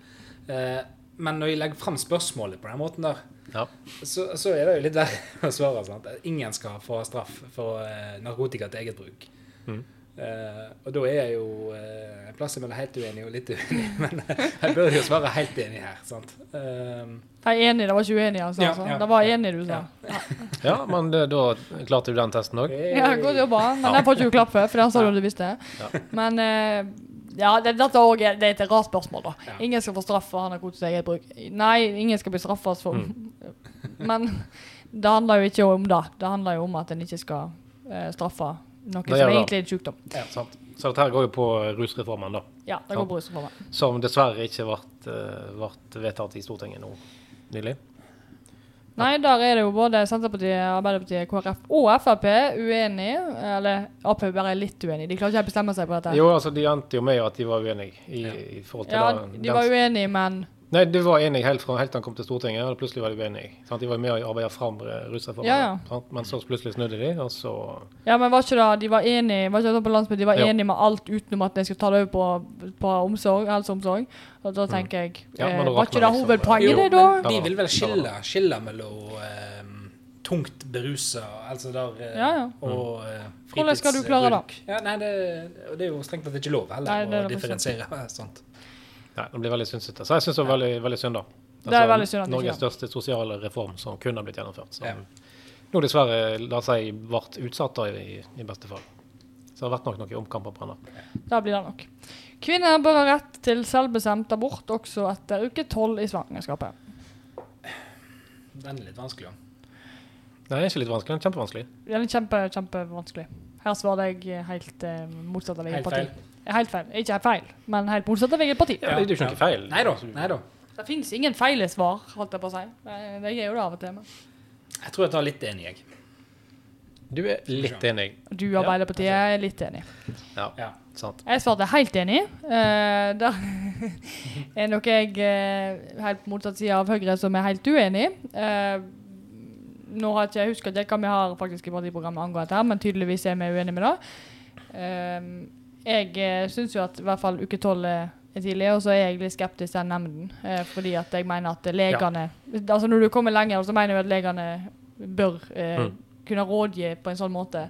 Eh, men når jeg legger fram spørsmålet på den måten der, Ja. så, så er det jo litt verre å svare. sant? Ingen skal få straff for eh, narkotika til eget bruk. Mm. Eh, og da er jeg jo uh, en plass mellom helt uenig og litt uenig, men jeg bør jo svare helt enig her. sant? Jeg er enig, det var ikke uenig, altså. Ja, altså. ja, det var ja, enig, du sa. ja. ja, men det, da klarte du den testen òg. Ja, godt jobba. Men den får ikke du klapp for, for den sa du du visste. Ja. Men ja, det, dette er det er et rart spørsmål, da. Ja. Ingen skal få straff for å ha narkotika til eget bruk. Nei, ingen skal bli straffet for Men det handler jo ikke om det. Det handler jo om at en ikke skal straffe noe som er egentlig er en sykdom. Sant? Så dette her går jo på rusreformen, da. Ja, det går på rusreformen. Som dessverre ikke ble, eh, vedtatt i Stortinget nå nylig. Nei, der er det jo både Senterpartiet, Arbeiderpartiet, KrF og Frp uenig. Eller Ap bare er litt uenig. De klarer ikke å bestemme seg på dette. Jo, altså de endte jo med at de var uenige i, i forhold til Ja, den, de var uenige, men Nei, du var enig helt fra helt til han kom til Stortinget, og plutselig var de uenige. Sant? De var med å arbeide fram rusreformen, Ja, ja. men så plutselig snudde de, og så Ja, men var ikke det, de var enige var ikke det på landsmøtet, de var Jo. enige med alt utenom at de skulle ta det over på, på omsorg, helseomsorg. Og da tenker jeg, Mm. Ja, eh, var ikke det liksom, hovedpoenget det da? men de vil vel skille, skille mellom eh, tungt berusa, altså der eh, Ja, ja. og eh, Hvordan skal du klare det? fritidsbruk. Ja, nei, det, det er jo strengt tatt ikke lov heller Nei, det å differensiere sånt. Nei, det blir veldig synsete. Så jeg syns det var veldig, veldig synd, da. Det er veldig synd at Norges største sosiale reform som kunne ha blitt gjennomført. Som Ja. nå dessverre, la seg ble utsatt da, i, i beste fall. Så det har vært nok noen omkamper på henne. Da blir det nok. Kvinner bør ha rett til selvbestemt abort også etter uke 12 i svangerskapet. Den er litt vanskelig. ja. Nei, det er ikke litt vanskelig, Den er kjempevanskelig. Den er kjempe, kjempevanskelig. Her svarer jeg helt eh, motsatt av eget Helt parti. feil. Eh, Helt feil. Ikke helt feil, men helt motsatt av eget parti. Ja, det er jo ikke feil. Nei da. Nei da. Det finnes ingen feile svar, holdt jeg på å si. Det det er jo det av og til. Men. Jeg tror jeg tar litt enig, jeg. Du er litt enig. Du og Arbeiderpartiet er litt enig. Ja, Ja. sant. Jeg svarte helt enig. Uh, det er nok jeg uh, helt på motsatt side av Høyre som er helt uenig. Uh, nå har ikke jeg husket det, hva vi har faktisk i partiprogrammet angående dette, men tydeligvis er vi uenige med det. Eh, jeg uh, syns jo at i hvert fall uke tolv er tidlig, og så er jeg litt skeptisk til den nemnden. eh, fordi at jeg mener at legene Altså Når du kommer lenger, så mener jeg at legene bør eh, Mm. kunne rådgi på en sånn måte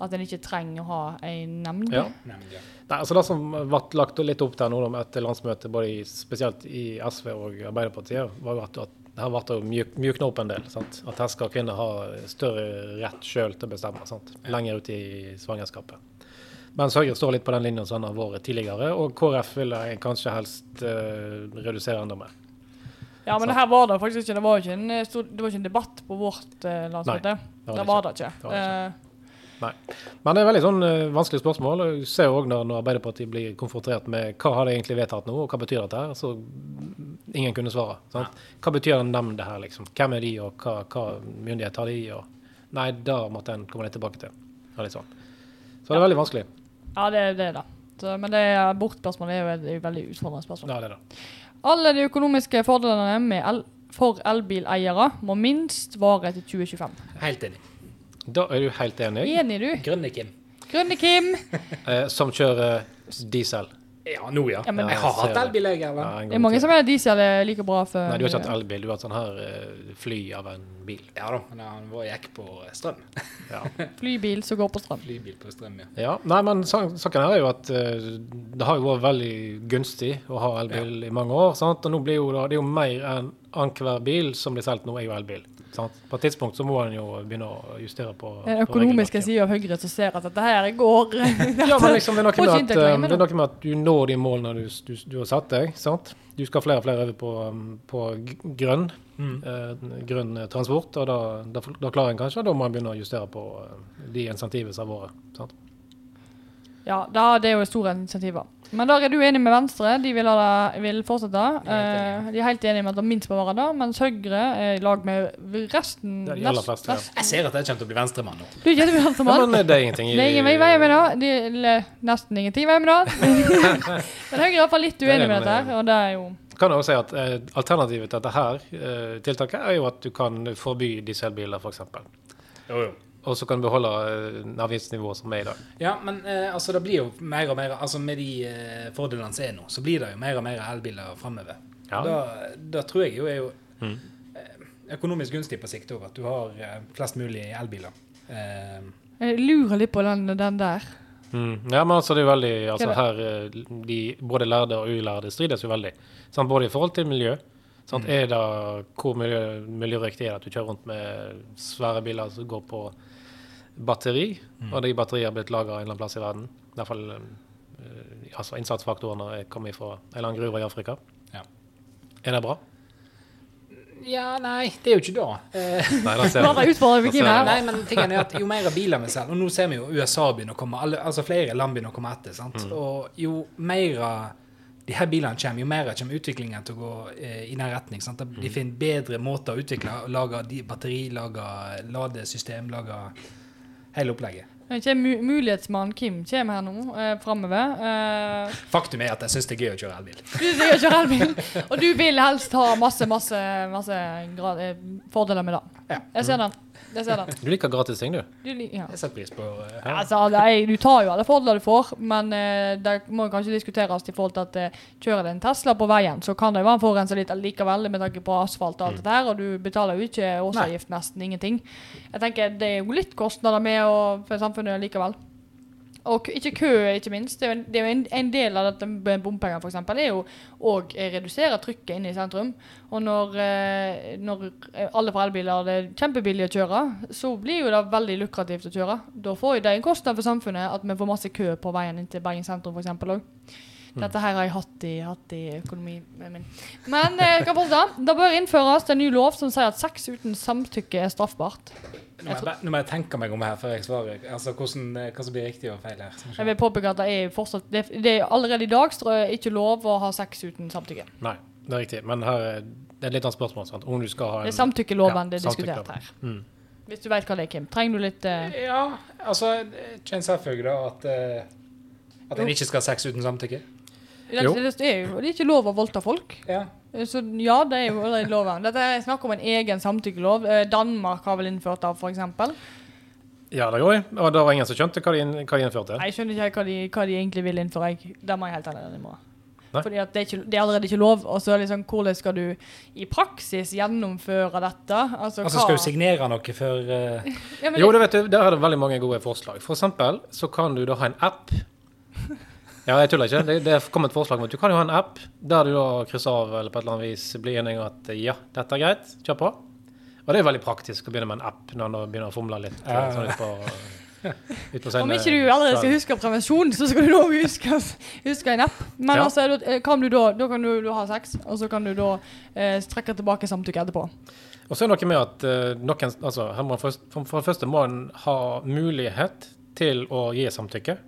at en ikke trenger å ha en nemnd. Ja. Nei, ja. Nei, altså Det som ble lagt litt opp til nå etter landsmøtet, både i, spesielt i SV og Arbeiderpartiet, var jo at, at her ble det mjuk, mjukna opp en del. sant? At her skal kvinner ha større rett sjøl til å bestemme. sant? Lenger ut i svangerskapet. Mens Høyre står litt på den linjen som han har vært tidligere, og KrF vil kanskje helst uh, redusere enda mer. Ja, men så. det her var det faktisk ikke. Det var ikke en, eh, det var ikke en debatt på vårt uh, landsmøte. var Det det var det ikke. Det var det ikke. Eh, Men det er veldig sånn uh, vanskelig spørsmål. Du ser òg når, når Arbeiderpartiet blir konfrontert med hva har de egentlig vedtatt nå, og hva betyr dette her, så mm, ingen kunne svare. Sant? Hva betyr en nemnd det her, liksom? Hvem er de, og hva, hva myndighet har de? Og nei, da måtte en komme litt tilbake til. Ja, litt sånn. Så det er veldig vanskelig. Ja, det, det er det. Så, men det abortspørsmålet er jo et, et veldig utfordrende spørsmål. Ja, det er det. Alle de økonomiske fordelene med el for elbileiere må minst vare til 2025. Helt enig. Da er du helt enig. Enig, du? Grønne Kim. Grønne Kim. Eh, som kjører diesel. Ja, nå ja. Ja, men- jeg har ser hatt det. elbil, jeg, Ja, en Det gang er mange til. som mener diesel er like bra for Nei, du har ikke hatt elbil. Du har hatt sånn her eh, fly av en bil. Ja da, men han var gikk på strøm. Ja. flybil som går på strøm. Flybil på strøm, ja. ja. Nei, men sa- saken her er jo at eh, det har jo vært veldig gunstig å ha elbil i mange år. Sant? Og nå blir jo da, det er jo mer enn annenhver bil som blir solgt nå, er jo elbil. Sant? På et tidspunkt så må en jo begynne å justere på Den økonomiske sida av Høyre som ser at dette her går Ja, men liksom, det, er noe med at, eh, det er noe med at du når de målene du, du, du har satt deg. sant? Du skal flere og flere over på, um, på grønn, Mm. eh, grønn eh, transport. og da, da, da klarer en kanskje, og da må en begynne å justere på eh, de insentivene som har vært. Ja, da, det er jo store insentiver. Men der er du enig med Venstre. De vil, ha det, vil fortsette. Er Eh, de er helt enige med at det minst må være det, mens Høyre er i lag med resten Det er de aller fleste, ja. Jeg ser at jeg kommer til å bli venstremann nå. Du kjenner Ja, Venstremann? Ja, men det er ingenting i Det er ingen vei med det. De, nesten ingenting vei med det. Men Høyre er i hvert fall litt uenig med dette, og det er jo kan jeg også si at eh, Alternativet til dette her eh, tiltaket er jo at du kan forby dieselbiler, f.eks. Jo, jo. Og så kan du beholde eh, avgiftsnivået som er i dag. Ja, men eh, altså det blir jo mer og mer Altså med de eh, fordelene som er nå, så blir det jo mer og mer elbiler framover. Ja. Da, da tror jeg jo er jo Mm. eh, økonomisk gunstig på sikt òg, at du har eh, flest mulig elbiler. Eh, Jeg lurer litt på den, den der. Mm. Ja, men altså det er jo veldig altså her de, Både lærde og ulærde strides jo veldig. Sant? Både i forhold til miljø. Sant? Mm. Er det, hvor miljø, miljøriktig er det at du kjører rundt med svære biler som går på batteri, Mm. og de batteriene har blitt lagra en eller annen plass i verden? I hvert fall eh, altså innsatsfaktorene er kommet fra en eller annen gruve i Afrika. Ja. Er det bra? ja, nei, det er jo ikke det. Da Bare utfordrer vi Da her. Nei, men tingen er at jo mer biler vi selger, og nå ser vi jo USA begynner å komme, altså flere land begynner å komme etter, sant? Mm. og jo mer de her bilene kommer, jo mer kommer utviklingen til å gå eh, i den retning. Sant? Mm. De finner bedre måter å utvikle, lage batteri, lage ladesystem, lage hele opplegget. Mulighetsmannen mulighetsmann Kim kommer her nå, eh, framover. Eh, Faktum er at jeg syns det er gøy å kjøre elbil. du syns det er gøy å kjøre elbil, og du vil helst ha masse, masse, masse grad, eh, fordeler med det. Ja. Jeg ser den. Jeg ser den. Du liker gratis ting, du. Du, ja. Jeg setter pris på eh, Altså, det er, du tar jo alle fordeler du får, men eh, det må kanskje diskuteres i forhold til at eh, kjører det en Tesla på veien, så kan det jo være en forurenser litt likevel med tanke på asfalt og alt det der, og du betaler jo ikke årsavgift, nesten ingenting. Jeg tenker det er jo litt kostnader med å, for samfunnet likevel. Og ikke kø, ikke minst. Det er det er jo en, en del av dette med bompenger, f.eks., er jo å redusere trykket inne i sentrum. Og når, eh, når eh, alle får elbiler og det er kjempebillig å kjøre, så blir jo det veldig lukrativt å kjøre. Da får jo det en kostnad for samfunnet at vi får masse kø på veien inn til Bergen sentrum f.eks. òg. Dette her har jeg hatt i, hatt i økonomien min. Men eh, kan fortsette. det bør innføres en ny lov som sier at sex uten samtykke er straffbart. Nå må jeg, bare- nå må jeg tenke meg om her før jeg svarer. Altså, hvordan, eh, Hva som blir riktig og feil her. Jeg vil påpeke at det er fortsatt Det, det er allerede i dag står det ikke lov å ha sex uten samtykke. Nei, det er riktig. Men her er det er litt annet spørsmål. Sant? Om du skal ha en Det er samtykkeloven Ja, det er diskutert her. Mm. Hvis du vet hva det er, Kim. Trenger du litt uh... Ja, altså Kjenn selvfølgelig da at uh, At en ikke skal ha sex uten samtykke? det, Jo. det, er jo det er ikke lov å voldta folk. Ja. Eh, Så ja, det er jo allerede loven. Dette er snakk om en egen samtykkelov. Eh, Danmark har vel innført det, f.eks. Ja, det jeg. Og det var ingen som skjønte hva de, hva de innførte. Jeg skjønner ikke hva de, hva de egentlig vil innføre. Jeg, det må jeg helt ærlig innrømme. Fordi at det, er ikke, det er allerede ikke lov. Og så er det liksom, hvordan skal du i praksis gjennomføre dette? Altså, Altså skal du signere noe før uh... Ja, men Jo, det- det vet du, der er det veldig mange gode forslag. For eksempel så kan du da ha en app. Ja, jeg tuller ikke. Det, det kom et forslag om at du kan jo ha en app der du da krysser av eller på et eller annet vis blir enig om at ja, dette er greit, kjør på. Og det er veldig praktisk å begynne med en app når man begynner å fomle litt. Ja, ja. Sånn litt på, ut på Om ikke du allerede skal huske prevensjon, så skal du da huske, huske en app. Men Ja. altså, da kan du da, da kan du, du ha sex, og så kan du da eh, trekke tilbake samtykke etterpå. Og så er det noe med at eh, noen, altså, for, for det første må en ha mulighet til å gi samtykke.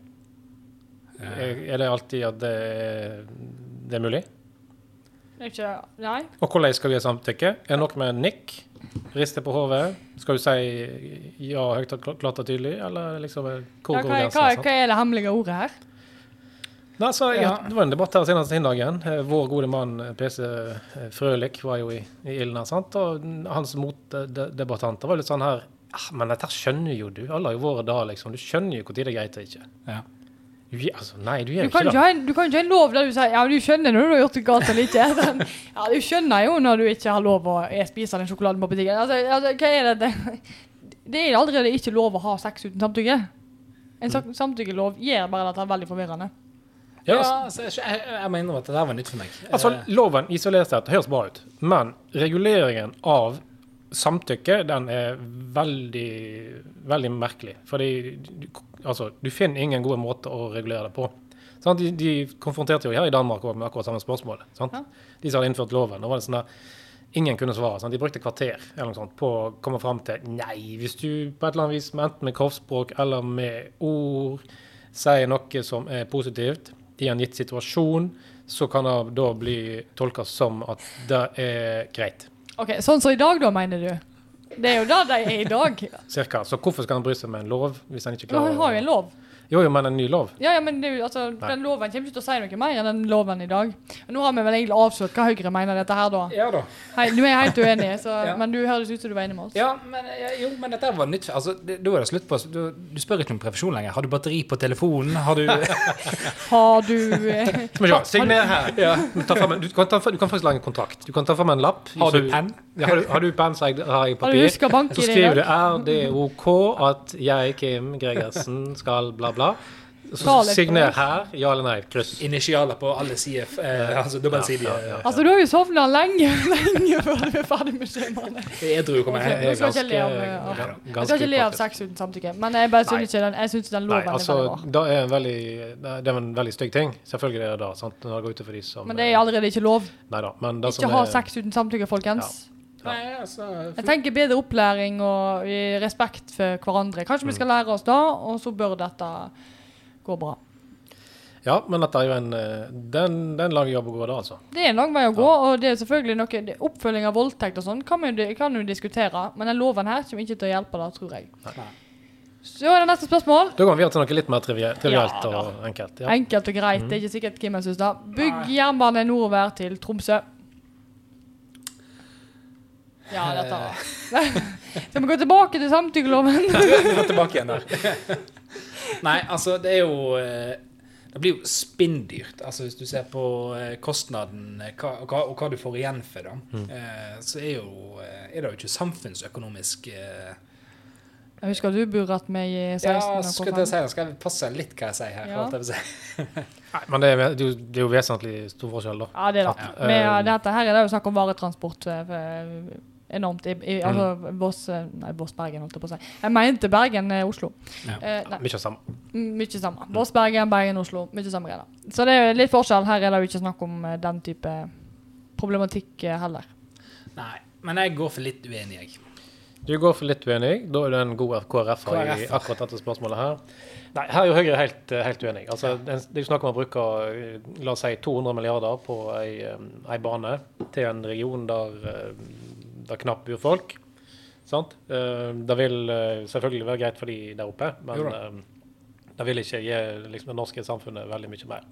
Er, er det alltid at det, er- det er mulig? Ikke, nei. Og hvordan skal vi ha samtykke? Er det noe med nikk? Riste på hodet? Skal du si ja høyt og kl- klart og tydelig, eller liksom hvor Ja, går hva, hva, hva er det hemmelige ordet her? Nei, så, ja, Ja. Det var en debatt her senest den dagen. Eh, Vår gode mann eh, PC Frølik var jo i, i ilden her, sant? og hans motdebattanter var litt sånn her ah, Men dette skjønner jo du. Alle har jo vært da, liksom. Du skjønner jo når det er greit og ikke. Ja. Du, altså, nei, du gjør du kan, ikke det. ha en, du kan ikke ha en lov der du sier ja, du skjønner når du har gjort det galt eller ikke. Sånn, Ja, Du skjønner jo når du ikke har lov å spise den sjokoladen på butikken. Altså, altså, hva er det? Det, er allerede ikke lov å ha sex uten samtykke. En mm. samtykkelov gjør bare at det er veldig forvirrende. Ja, Ja, altså, altså, jeg, jeg, jeg må at det der var nytt for meg. altså, Eh, loven isolert sett høres bra ut, men reguleringen av samtykke, den er veldig, veldig merkelig. Fordi du, altså, du finner ingen gode måter å regulere det på. Sant? De, de konfronterte jo her i Danmark med akkurat samme spørsmål. Sant? Ja. De som hadde innført loven. Da var det sånn der, Ingen kunne svare. Sant? De brukte kvarter eller noe sånt på å komme fram til Nei, hvis du på et eller annet vis, enten med kroppsspråk eller med ord, sier noe som er positivt i en gitt situasjon, så kan det da bli tolka som at det er greit. Ok, Sånn som i dag, da, mener du? Det er jo det de er i dag. Cirka. Så hvorfor skal han bry seg med en lov hvis han ikke Vi har jo en lov. Jo, jo, men en ny lov. Ja, ja, men det, altså, den loven kommer ikke til å si noe mer enn den loven i dag. Nå har vi vel egentlig avslørt hva Høyre mener dette her, da. Ja da. Hei, nå er helt uenig, så, Ja. men du høres ut som du var enig med oss. Ja, men, ja, jo, men dette var nytt. Altså, det, da er det slutt på du, du spør ikke om prevensjon lenger. Har du batteri på telefonen? Har du Har du eh, signer her. ja. Du, tar frem du, kan ta, du kan faktisk lage en kontrakt. Du kan ta fram en lapp. Har du penn? Ja, har, du, har du penn, så jeg, har jeg Har du papir. Så skriver du er det OK at jeg, Kim Gregersen, skal bla, bla. Så litt på signer her. Ja eller nei. Kryss. Initialer på alle sider. Eh, altså dobbeltsidige. Ja, ja, ja. Altså, du har jo sovna lenge, lenge før du er ferdig med skjemaene. Edru kommer Ok, jeg. skal ikke le av, ganske- av ganske Jeg skal ikke le av sex uten samtykke, men jeg bare syns ikke den, jeg synes den Nei, loven altså, er veldig bra. det er en veldig, det er en veldig stygg ting. Selvfølgelig er det det. sant? Når det går ut for de som Men det er allerede ikke lov. Nei da. Men det Ikke som ha er, sex uten samtykke, folkens. Nei, altså Jeg tenker bedre opplæring og respekt for hverandre. Kanskje vi skal Mm. lære oss da, og så bør dette gå bra. Ja, men dette er jo en det Den, den lang jobb å gå, da, altså. Det er en lang vei å gå, og det er selvfølgelig noe det, Oppfølging av voldtekt og sånn kan vi jo kan vi diskutere, men den loven her kommer ikke til å hjelpe det, tror jeg. Nei. Så er det neste spørsmål. Da går vi videre til noe litt mer trivielt, Ja, og enkelt. Ja. Enkelt og greit. Det er ikke sikkert Kim syns det. Bygg jernbane nordover til Tromsø. Ja, dette Så vi gå tilbake til samtykkeloven? Vi må tilbake igjen der. Nei, altså, det er jo eh, Det blir jo spinndyrt. Altså, hvis du ser på eh, kostnaden eh, hva, og hva, og hva du får igjen for det, mm. så er, jo, eh, er det jo ikke samfunnsøkonomisk eh, Jeg husker du buret meg i 16. Ja, skal jeg si skal jeg passe litt hva jeg sier her. Ja. jeg si. Nei, men det er, det, er jo, det er jo vesentlig stor forskjell, da. Ja, det er det. Ja. Med, Eh, dette her er det jo snakk om varetransport. eh, for- Enormt. I, i, altså Voss eh, Nei, Voss-Bergen, holdt jeg på å si. Jeg mente Bergen-Oslo. Ja. Eh, nei, Mye samme. mye samme. Voss-Bergen, Bergen-Oslo. Mye samme greier. Så det er litt forskjell. Her er det jo ikke snakk om eh, den type problematikk eh, heller. Nei, men jeg går for litt uenig, jeg. Du går for litt uenig. Da er du en god KrF-er i akkurat dette spørsmålet her. Nei, her er jo Høyre helt, eh, helt uenig. Altså, det er jo snakk om å bruke eh, la oss si 200 milliarder på ei, eh, ei bane til en region der eh, det knapt bor folk. Sant? Eh, Det vil eh, selvfølgelig være greit for de der oppe, men Jo eh, det vil ikke gi liksom, det norske samfunnet veldig mye mer.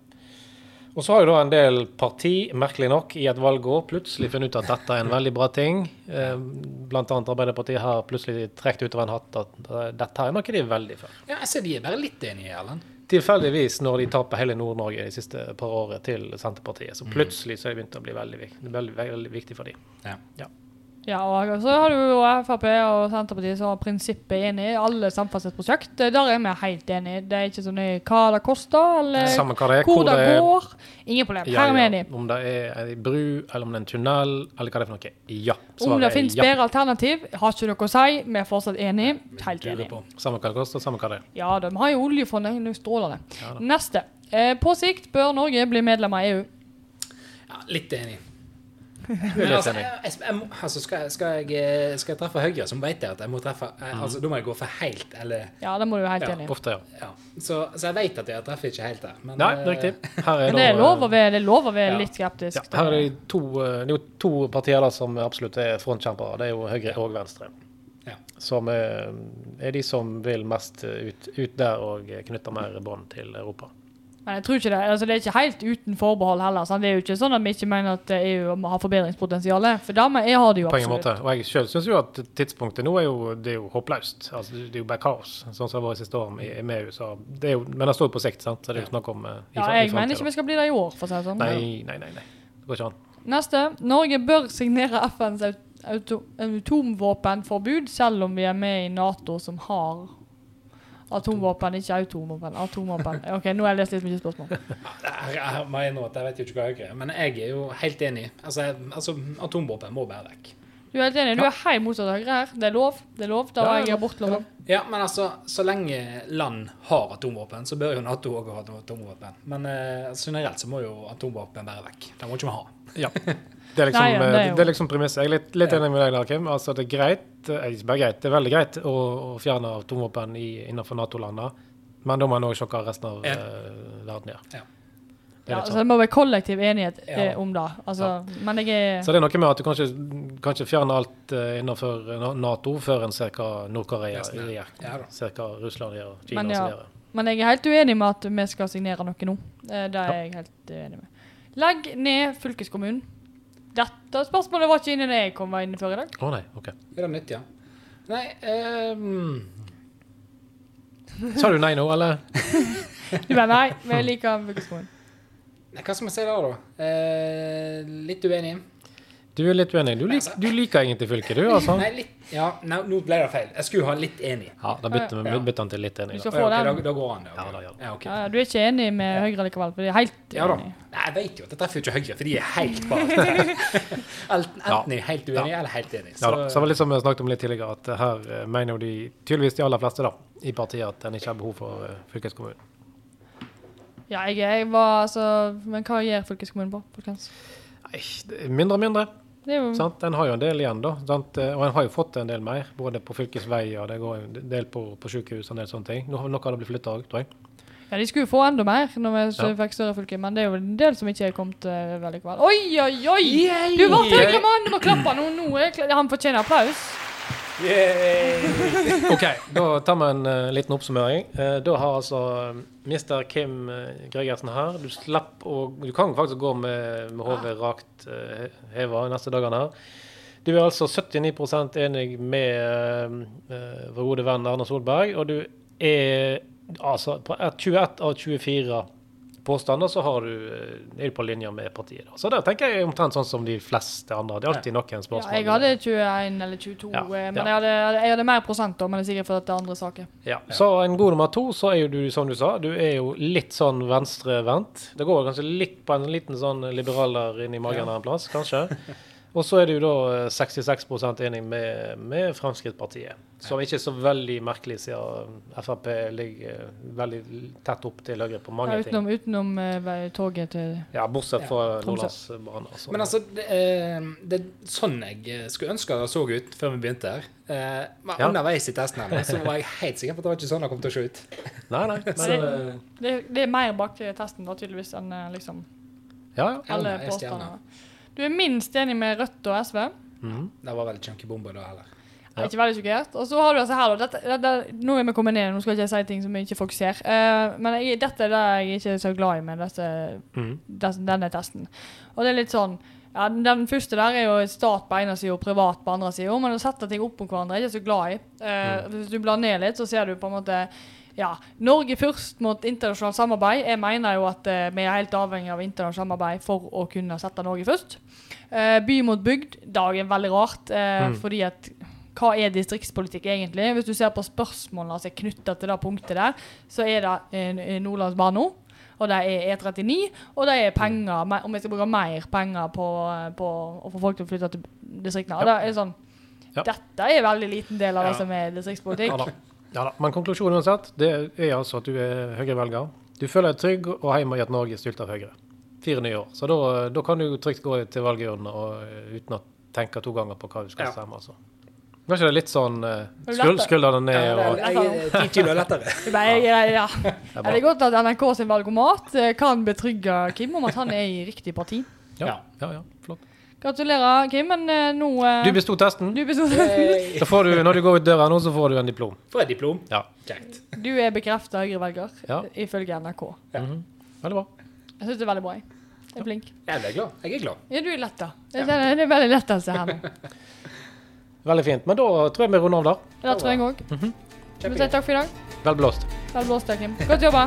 Og så har jo da en del parti, merkelig nok, i et valgår plutselig funnet ut at dette er en veldig bra ting. Blant annet Arbeiderpartiet har plutselig trukket ut av en hatt at dette er noe de er veldig for. Ja, jeg ser de er bare litt enige, Erlend. Tilfeldigvis når de taper hele Nord-Norge de siste par årene til Senterpartiet, så plutselig så er det begynt å bli veldig, veldig, veldig viktig for dem. Ja. Ja, og så har du jo Frp og Senterpartiet som har prinsippet enig i alle samferdselsprosjekt. Der er vi helt enige. Det er ikke så nøye hva det koster, eller Samme hva det er, hvor det er går. Ingen problem. Ja, Her er vi ja. enige. Om det er ei bru, eller om det er en tunnel, eller hva det er for noe. Ja. Om det finnes ja. bedre alternativ, har ikke noe å si. Vi er fortsatt enige. Helt enige. Samme hva det koster, samme hva det er. Ja, de har jo oljefondet. Nå stråler det. Ja. Neste. Eh, på sikt bør Norge bli medlem av EU. Ja, litt enig. Er Men altså, jeg, jeg, jeg, må- altså skal, skal, jeg, eh, skal jeg treffe Høyre, så vet jeg at jeg må treffe eh, altså, Da må jeg gå for helt, eller Ja, det må du være helt Ja, enig. Ofte, ja. Ja. Så, så jeg vet at jeg treffer ikke helt der. Men, Nei, eh, det er riktig. Her Men det er lov å eh, være, er lov å være Ja. litt skeptisk. Ja, her er det, to, eh, det er jo to partier da som absolutt er frontkjempere. Det er jo Høyre og Venstre. Ja. Som er, er de som vil mest ut, ut der og knytte mer bånd til Europa. Men jeg tror ikke det, altså det er ikke helt uten forbehold heller. Sant? Det er jo ikke sånn at vi ikke mener at EU har forbedringspotensial. For dermed jeg har det jo På en absolutt. måte. Og jeg sjøl syns jo at tidspunktet nå er jo, det er jo håpløst. Altså, det er jo bare kaos, sånn som det har vært siste år med, med EU. Så det jo, men det står jo på sikt, sant? så det er jo snakk om uh, i, Ja, jeg i mener ikke vi skal bli det i år, for å si det sånn. Nei, nei, nei. nei. Det går ikke an. Neste. Norge bør signere FNs atomvåpenforbud, selv om vi er med i Nato som har atomvåpen, ikke atomvåpen. Atomvåpen. OK, nå har jeg lest litt mye spørsmål. Jeg, jeg må innrømme at jeg vet jo ikke hva jeg er, men jeg er jo helt enig. Altså, jeg- altså Atomvåpen må bære vekk. Du er helt enig? Du er helt motsatt av Høyre her. Det er lov. Det er lov. Da var jeg abortloven. Ja, men altså, så lenge land har atomvåpen, så bør jo Nato òg ha atomvåpen. Men eh, generelt så må jo atomvåpen bære vekk. Det må ikke vi ha. Ja. Det er liksom, Nei, ja, det er eh, jo- det er liksom premisset. Jeg er litt, litt enig med deg der, Kim. Altså, det er greit, eh, ikke bare greit, det er veldig greit å, å fjerne atomvåpen innenfor Nato-landene, men da må man òg sjokke resten av Ja. eh, verden gjør. Ja. Det Ja, altså, så det må være kollektiv enighet Ja. om det. Altså, Men jeg er Så det er noe med at du kanskje, ikke fjerner alt uh, innenfor Nato før en ser hva Nord-Korea gjør. Ja. Ser hva Russland gjør, og Kina Men ja. osv. Men jeg er helt uenig med at vi skal signere noe nå. Det er jeg helt uenig med. Legg ned fylkeskommunen. Dette spørsmålet var ikke inne da jeg kom inn før i dag. Å nei, OK. Er det nytt, ja? Nei ehm, Sa du nei nå, eller? Du bare nei, vi liker nei, Hva skal vi si da, da? Eh, litt uenig. Du er litt uenig. Du, lik, du liker egentlig fylket, du, altså? Nei, litt Ja, nei, nå ble det feil. Jeg skulle ha litt enig. Ja, da bytter vi Ja. bytter han til litt enig. Du Da. skal Ja, få ok, da, da går han, okay. Ja, da ja. Ja, okay. Du er ikke enig med Høyre likevel, for de er helt Ja da. enig. Nei, jeg vet jo at jeg treffer jo ikke Høyre, for de er helt bak. Enten er helt uenig eller helt enig. Ja, da. Så det var litt som vi snakket om litt tidligere, at her eh, mener jo de tydeligvis de aller fleste da, i partiet at en ikke har behov for eh, fylkeskommunen. Ja, jeg, jeg var altså Men hva gjør fylkeskommunen på? folkens? Nei, mindre og mindre. Jo sant? En har jo en del igjen, da. Sant? Eh, Og en har jo fått en del mer, både på fylkesveier og det går en del på, på sykehus og en del sånne ting. Noe av det blitt flytta òg, tror jeg. Ja, de skulle jo få enda mer når vi Ja. fikk større fylke, men det er jo en del som ikke er kommet uh, veldig kvalm. Oi, oi, oi! Du ble Høyre-mann! Du må klappe nå. nå Han fortjener applaus. OK, da tar vi en uh, liten oppsummering. Uh, da har altså Mr. Kim uh, Gregersen her Du slapp å Du kan faktisk gå med, med hodet rakt uh, heva neste dagene her. Du er altså 79% enig med uh, vår gode venn Erna Solberg, og du er altså på 21 av 24 påstander så har du, eh, er du på linje med partiet. Da. Så det tenker jeg er omtrent sånn som de fleste andre. Det er alltid noen Ja, spørsmål. jeg hadde 21 eller 22, Ja, eh, men ja. jeg, hadde, jeg hadde mer prosent da, men det er sikkert fordi det er andre saker. Ja. Så en god nummer to, så er jo du, som du sa, du er jo litt sånn venstrevendt. Det går kanskje litt på en liten sånn liberaler inn i magen Ja. en plass, kanskje. Og så er det jo da eh, 66% enig med, med Fremskrittspartiet. Som ikke er så veldig merkelig, siden Frp ligger eh, veldig tett opp til Høyre på mange Ja, ting. utenom utenom eh, toget til Ja, bortsett fra Tromsø. Nordlandsbanen. Altså. Men altså, det, eh, det er sånn jeg eh, skulle ønske det så ut før vi begynte her. Eh, men Ja. Underveis i testen her, så var jeg helt sikker på at det var ikke sånn det kom til å se ut. Nei, nei. Men, Så, eh, det, det er mer bak testen da, tydeligvis, enn eh, liksom ja, ja. alle påstandene. Du er minst enig med Rødt og SV. Mm. Det var veldig chunky bomber da heller. Er ikke veldig sjokkert. Og så har du altså her, da. Dette, dette, nå er vi kommet ned, nå skal ikke jeg si ting som ikke folk ser. Eh, men jeg, dette er det jeg ikke er så glad i med disse, mm. desse- denne testen. Og det er litt sånn ja, Den den første der er jo stat på ene sida og privat på andre sida. Men å sette ting opp mot hverandre er jeg ikke så glad i. Eh, Hvis du blar ned litt, så ser du på en måte ja, Norge først mot internasjonalt samarbeid. Jeg mener jo at eh, vi er helt avhengig av internasjonalt samarbeid for å kunne sette Norge først. Eh, by mot bygd, dag er veldig rart. Eh, Mm. Fordi at hva er distriktspolitikk egentlig? Hvis du ser på spørsmålene som er knytta til det punktet der, så er det eh, Nordlandsbanen, og det er E39, og det er penger, om vi skal bruke mer penger på, eh, på å få folk til å flytte til distriktene. Og det er sånn, Ja. Dette er en veldig liten del av Ja. det som er distriktspolitikk. Ja da. Ja da. Men konklusjonen uansett, det er altså at du er Høyre-velger. Du føler deg trygg og hjemme i at Norge styrt av Høyre. Fire nye år. Så da, da kan du trygt gå til valgurnene eh, uten å tenke to ganger på hva du skal Ja. stemme. altså. Var ikke det litt sånn uh, skuldrene ned Ja, og ti kilo lettere. Det er ja, ja. Er det godt at NRK sin valgomat eh, kan betrygge Kim om at han er i riktig parti. Ja, ja, ja. Gratulerer, Kim. Men eh, nå eh, Du besto testen. du, bestod- Hey. Da får du, når du går ut døra nå, så får du en diplom. Får jeg diplom? Ja. Kjekt. du er bekrefta Høyre-velger, Ja. ifølge NRK. Ja. Mhm. Veldig bra. Jeg syns det er veldig bra. Jeg er er flink. Jeg er glad. Jeg er glad. Ja, du er lett, kjenner Det er veldig lettelse her nå. Veldig fint. Men da tror jeg vi runder av der. Det tror jeg òg. Skal vi si takk for i dag? Vel blåst. Vel blåst, Kim. Godt jobba.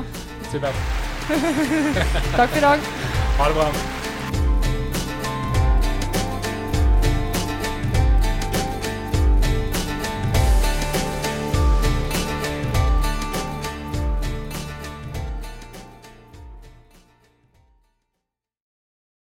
Supert. Takk for i dag. Ha det bra.